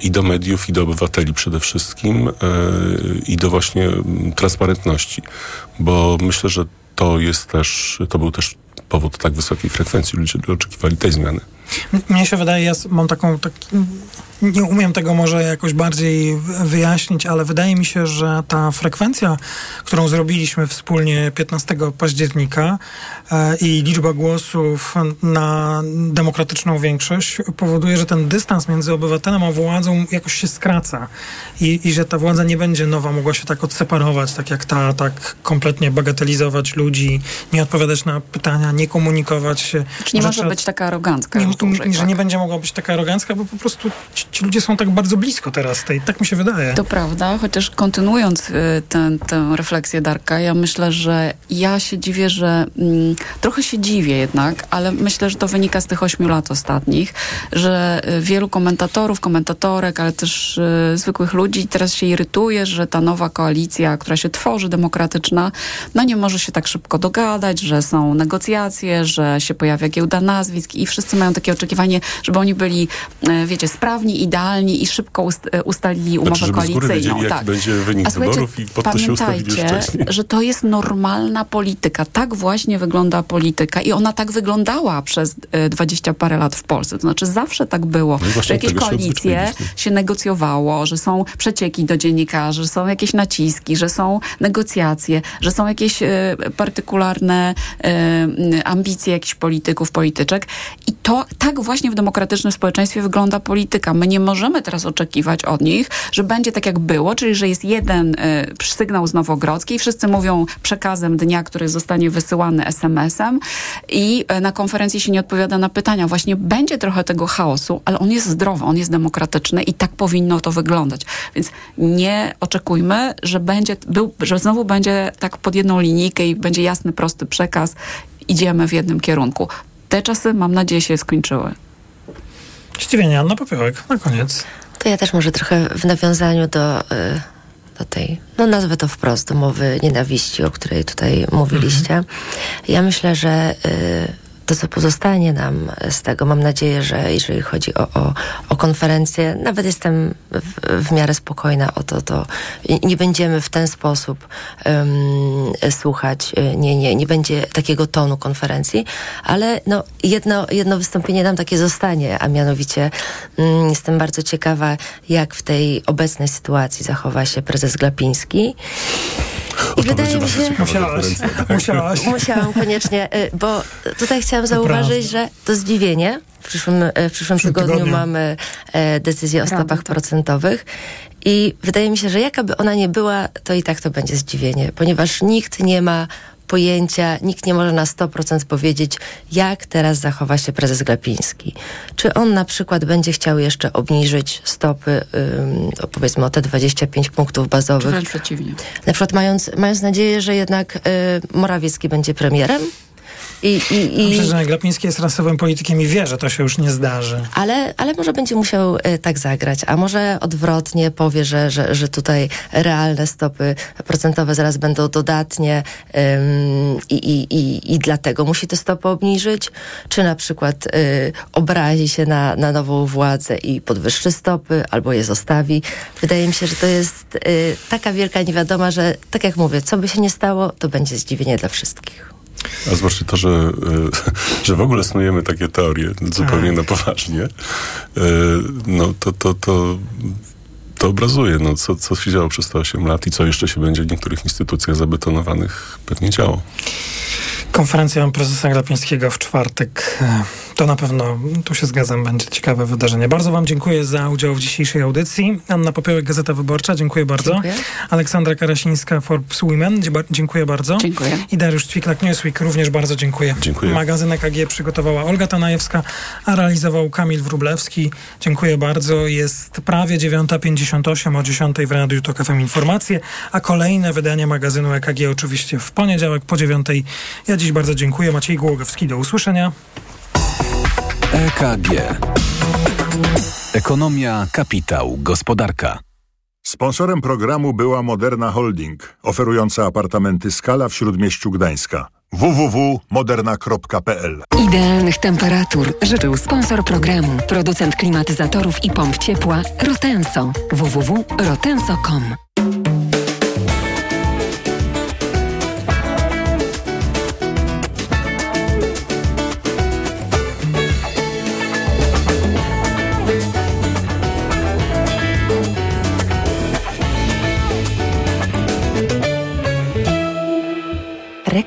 i do mediów, i do obywateli przede wszystkim, i do właśnie transparentności. Bo myślę, że to jest też, to był też powód tak wysokiej frekwencji. Ludzie oczekiwali tej zmiany. Mnie się wydaje, ja mam taką, taki, nie umiem tego może jakoś bardziej wyjaśnić, ale wydaje mi się, że ta frekwencja, którą zrobiliśmy wspólnie 15 października e, i liczba głosów na demokratyczną większość powoduje, że ten dystans między obywatelem a władzą jakoś się skraca i, i że ta władza nie będzie nowa mogła się tak odseparować, tak jak ta, tak kompletnie bagatelizować ludzi, nie odpowiadać na pytania, nie komunikować się. Czy nie może być taka arogancka? Nie, że tak? nie będzie mogła być taka arogancka, bo po prostu ci, ludzie są tak bardzo blisko teraz tej, tak mi się wydaje. To prawda, chociaż kontynuując y, tę, tę refleksję Darka, ja myślę, że ja się dziwię, że mm, trochę się dziwię jednak, ale myślę, że to wynika z tych ośmiu lat ostatnich, że y, wielu komentatorów, komentatorek, ale też y, zwykłych ludzi teraz się irytuje, że ta nowa koalicja, która się tworzy, demokratyczna, no nie może się tak szybko dogadać, że są negocjacje, że się pojawia giełda nazwisk i wszyscy mają takie oczekiwanie, żeby oni byli, e, wiecie, sprawni, idealni i szybko e, ustalili umowę znaczy, koalicyjną. Wiedzieli, tak. będzie wynik wyborów i pod to się wcześniej. że to jest normalna polityka. Tak właśnie wygląda polityka i ona tak wyglądała przez e, dwadzieścia parę lat w Polsce. To znaczy zawsze tak było, no że jakieś koalicje się, się negocjowało, że są przecieki do dziennikarzy, że są jakieś naciski, że są negocjacje, że są jakieś e, partykularne e, ambicje jakichś polityków, polityczek i to tak właśnie w demokratycznym społeczeństwie wygląda polityka. My nie możemy teraz oczekiwać od nich, że będzie tak jak było, czyli że jest jeden y, sygnał z Nowogrodzkiej, wszyscy mówią przekazem dnia, który zostanie wysyłany SMS-em i y, na konferencji się nie odpowiada na pytania. Właśnie będzie trochę tego chaosu, ale on jest zdrowy, on jest demokratyczny i tak powinno to wyglądać. Więc nie oczekujmy, że będzie, był, że znowu będzie tak pod jedną linijkę i będzie jasny, prosty przekaz idziemy w jednym kierunku te czasy, mam nadzieję, się skończyły. Zdziwienie, Anna Popiołek, na koniec. To ja też może trochę w nawiązaniu do, y, do tej, no nazwę to wprost, do mowy nienawiści, o której tutaj mówiliście. Mhm. Ja myślę, że y, to, co pozostanie nam z tego, mam nadzieję, że jeżeli chodzi o, o, o konferencję, nawet jestem w, w miarę spokojna o to, to nie będziemy w ten sposób um, słuchać, nie, nie, nie będzie takiego tonu konferencji, ale no, jedno, jedno wystąpienie nam takie zostanie, a mianowicie um, jestem bardzo ciekawa, jak w tej obecnej sytuacji zachowa się prezes Glapiński. I wydaje mi się... Musiałaś. Musiałaś. Musiałam koniecznie, y, bo tutaj chciałam zauważyć, że to zdziwienie. W przyszłym, y, w przyszłym tygodniu, tygodniu, mamy e, decyzję o stopach tak. procentowych i wydaje mi się, że jakaby ona nie była, to i tak to będzie zdziwienie, ponieważ nikt nie ma pojęcia, nikt nie może na 100% powiedzieć, jak teraz zachowa się prezes Glapiński. Czy on na przykład będzie chciał jeszcze obniżyć stopy, um, powiedzmy o te 25 punktów bazowych. Czy wręcz przeciwnie. Na przykład mając, mając nadzieję, że jednak y, Morawiecki będzie premierem, i, i, i... Myślę, że Glapiński jest rasowym politykiem i wie, że to się już nie zdarzy. Ale, ale może będzie musiał y, tak zagrać, a może odwrotnie powie, że, że, że tutaj realne stopy procentowe zaraz będą dodatnie ym, i, i, i, i dlatego musi te stopy obniżyć, czy na przykład y, obrazi się na, na nową władzę i podwyższy stopy, albo je zostawi. Wydaje mi się, że to jest y, taka wielka niewiadoma, że tak jak mówię, co by się nie stało, to będzie zdziwienie dla wszystkich. A zwłaszcza to, że, e, że w ogóle snujemy takie teorie zupełnie tak. na poważnie, e, no to, to, to, to obrazuje, no, co, co się działo przez te 8 lat i co jeszcze się będzie w niektórych instytucjach zabetonowanych pewnie działo. Konferencja prezesa Glapińskiego w czwartek. To na pewno, tu się zgadzam, będzie ciekawe wydarzenie. Bardzo Wam dziękuję za udział w dzisiejszej audycji. Anna Popiołek, Gazeta Wyborcza, dziękuję bardzo. Dziękuję. Aleks Karasińska, Forbes Women, dziękuję bardzo. Dziękuję. I Dariusz Ćwiklak, Newsweek, również bardzo dziękuję. Dziękuję. Magazyn EKG przygotowała Olga Tanajewska, a realizował Kamil Wrublewski. Dziękuję bardzo. Jest prawie 9.58, o 10.00 w Radiu Tok FM informacje, a kolejne wydanie magazynu EKG oczywiście w poniedziałek po 9.00. Ja dziś bardzo dziękuję. Maciej Głogowski, do usłyszenia. EKG. Ekonomia, kapitał, gospodarka. Sponsorem programu była Moderna Holding, oferująca apartamenty Skala w Śródmieściu Gdańska. www.moderna.pl Idealnych temperatur życzył sponsor programu, producent klimatyzatorów i pomp ciepła Rotenso. www.rotenso.com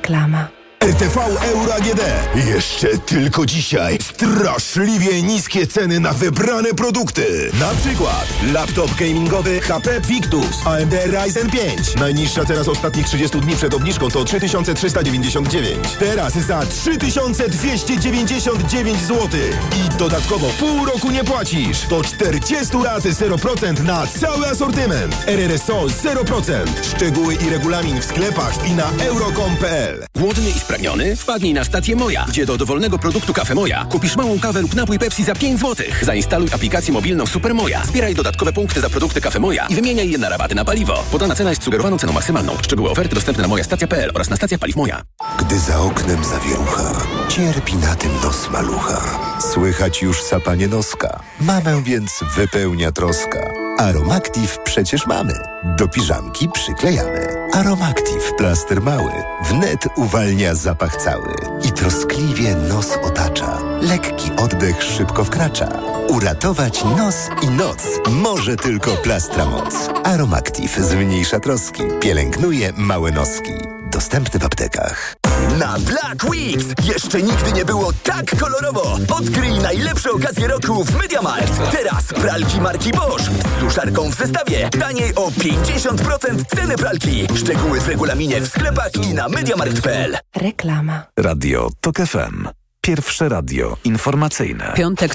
Reklama. RTV Euro AGD. Jeszcze tylko dzisiaj. Straszliwie niskie ceny na wybrane produkty. Na przykład laptop gamingowy HP Victus AMD Ryzen 5. Najniższa cena z ostatnich 30 dni przed obniżką to 3399. Teraz za 3299 zł. I dodatkowo pół roku nie płacisz. To 40 lat 0% na cały asortyment. RRSO 0%. Szczegóły i regulamin w sklepach i na euro.com.pl. Głodny i spragniony? Wpadnij na stację Moja, gdzie do dowolnego produktu Kafe Moja kupisz małą kawę lub napój Pepsi za 5 zł. Zainstaluj aplikację mobilną Super Moja. Zbieraj dodatkowe punkty za produkty Kafe Moja i wymieniaj je na rabaty na paliwo. Podana cena jest sugerowaną ceną maksymalną. Szczegóły oferty dostępne na mojastacja.pl oraz na stacjach paliw Moja. Gdy za oknem zawierucha, cierpi na tym nos malucha. Słychać już sapanie noska. Mamę więc wypełnia troska. Aromactive przecież mamy. Do piżamki przyklejamy. Aromactive plaster mały. Wnet uwalnia zapach cały. I troskliwie nos otacza. Lekki oddech szybko wkracza. Uratować nos i noc może tylko plastra moc. Aromactive zmniejsza troski. Pielęgnuje małe noski. Dostępny w aptekach. Na Black Weeks jeszcze nigdy nie było tak kolorowo. Odkryj najlepsze okazje roku w MediaMarkt. Teraz pralki marki Bosch z suszarką w zestawie. Taniej o 50% ceny pralki. Szczegóły w regulaminie w sklepach i na MediaMarkt.pl. Reklama. Radio TOK FM. Pierwsze radio informacyjne. Piątek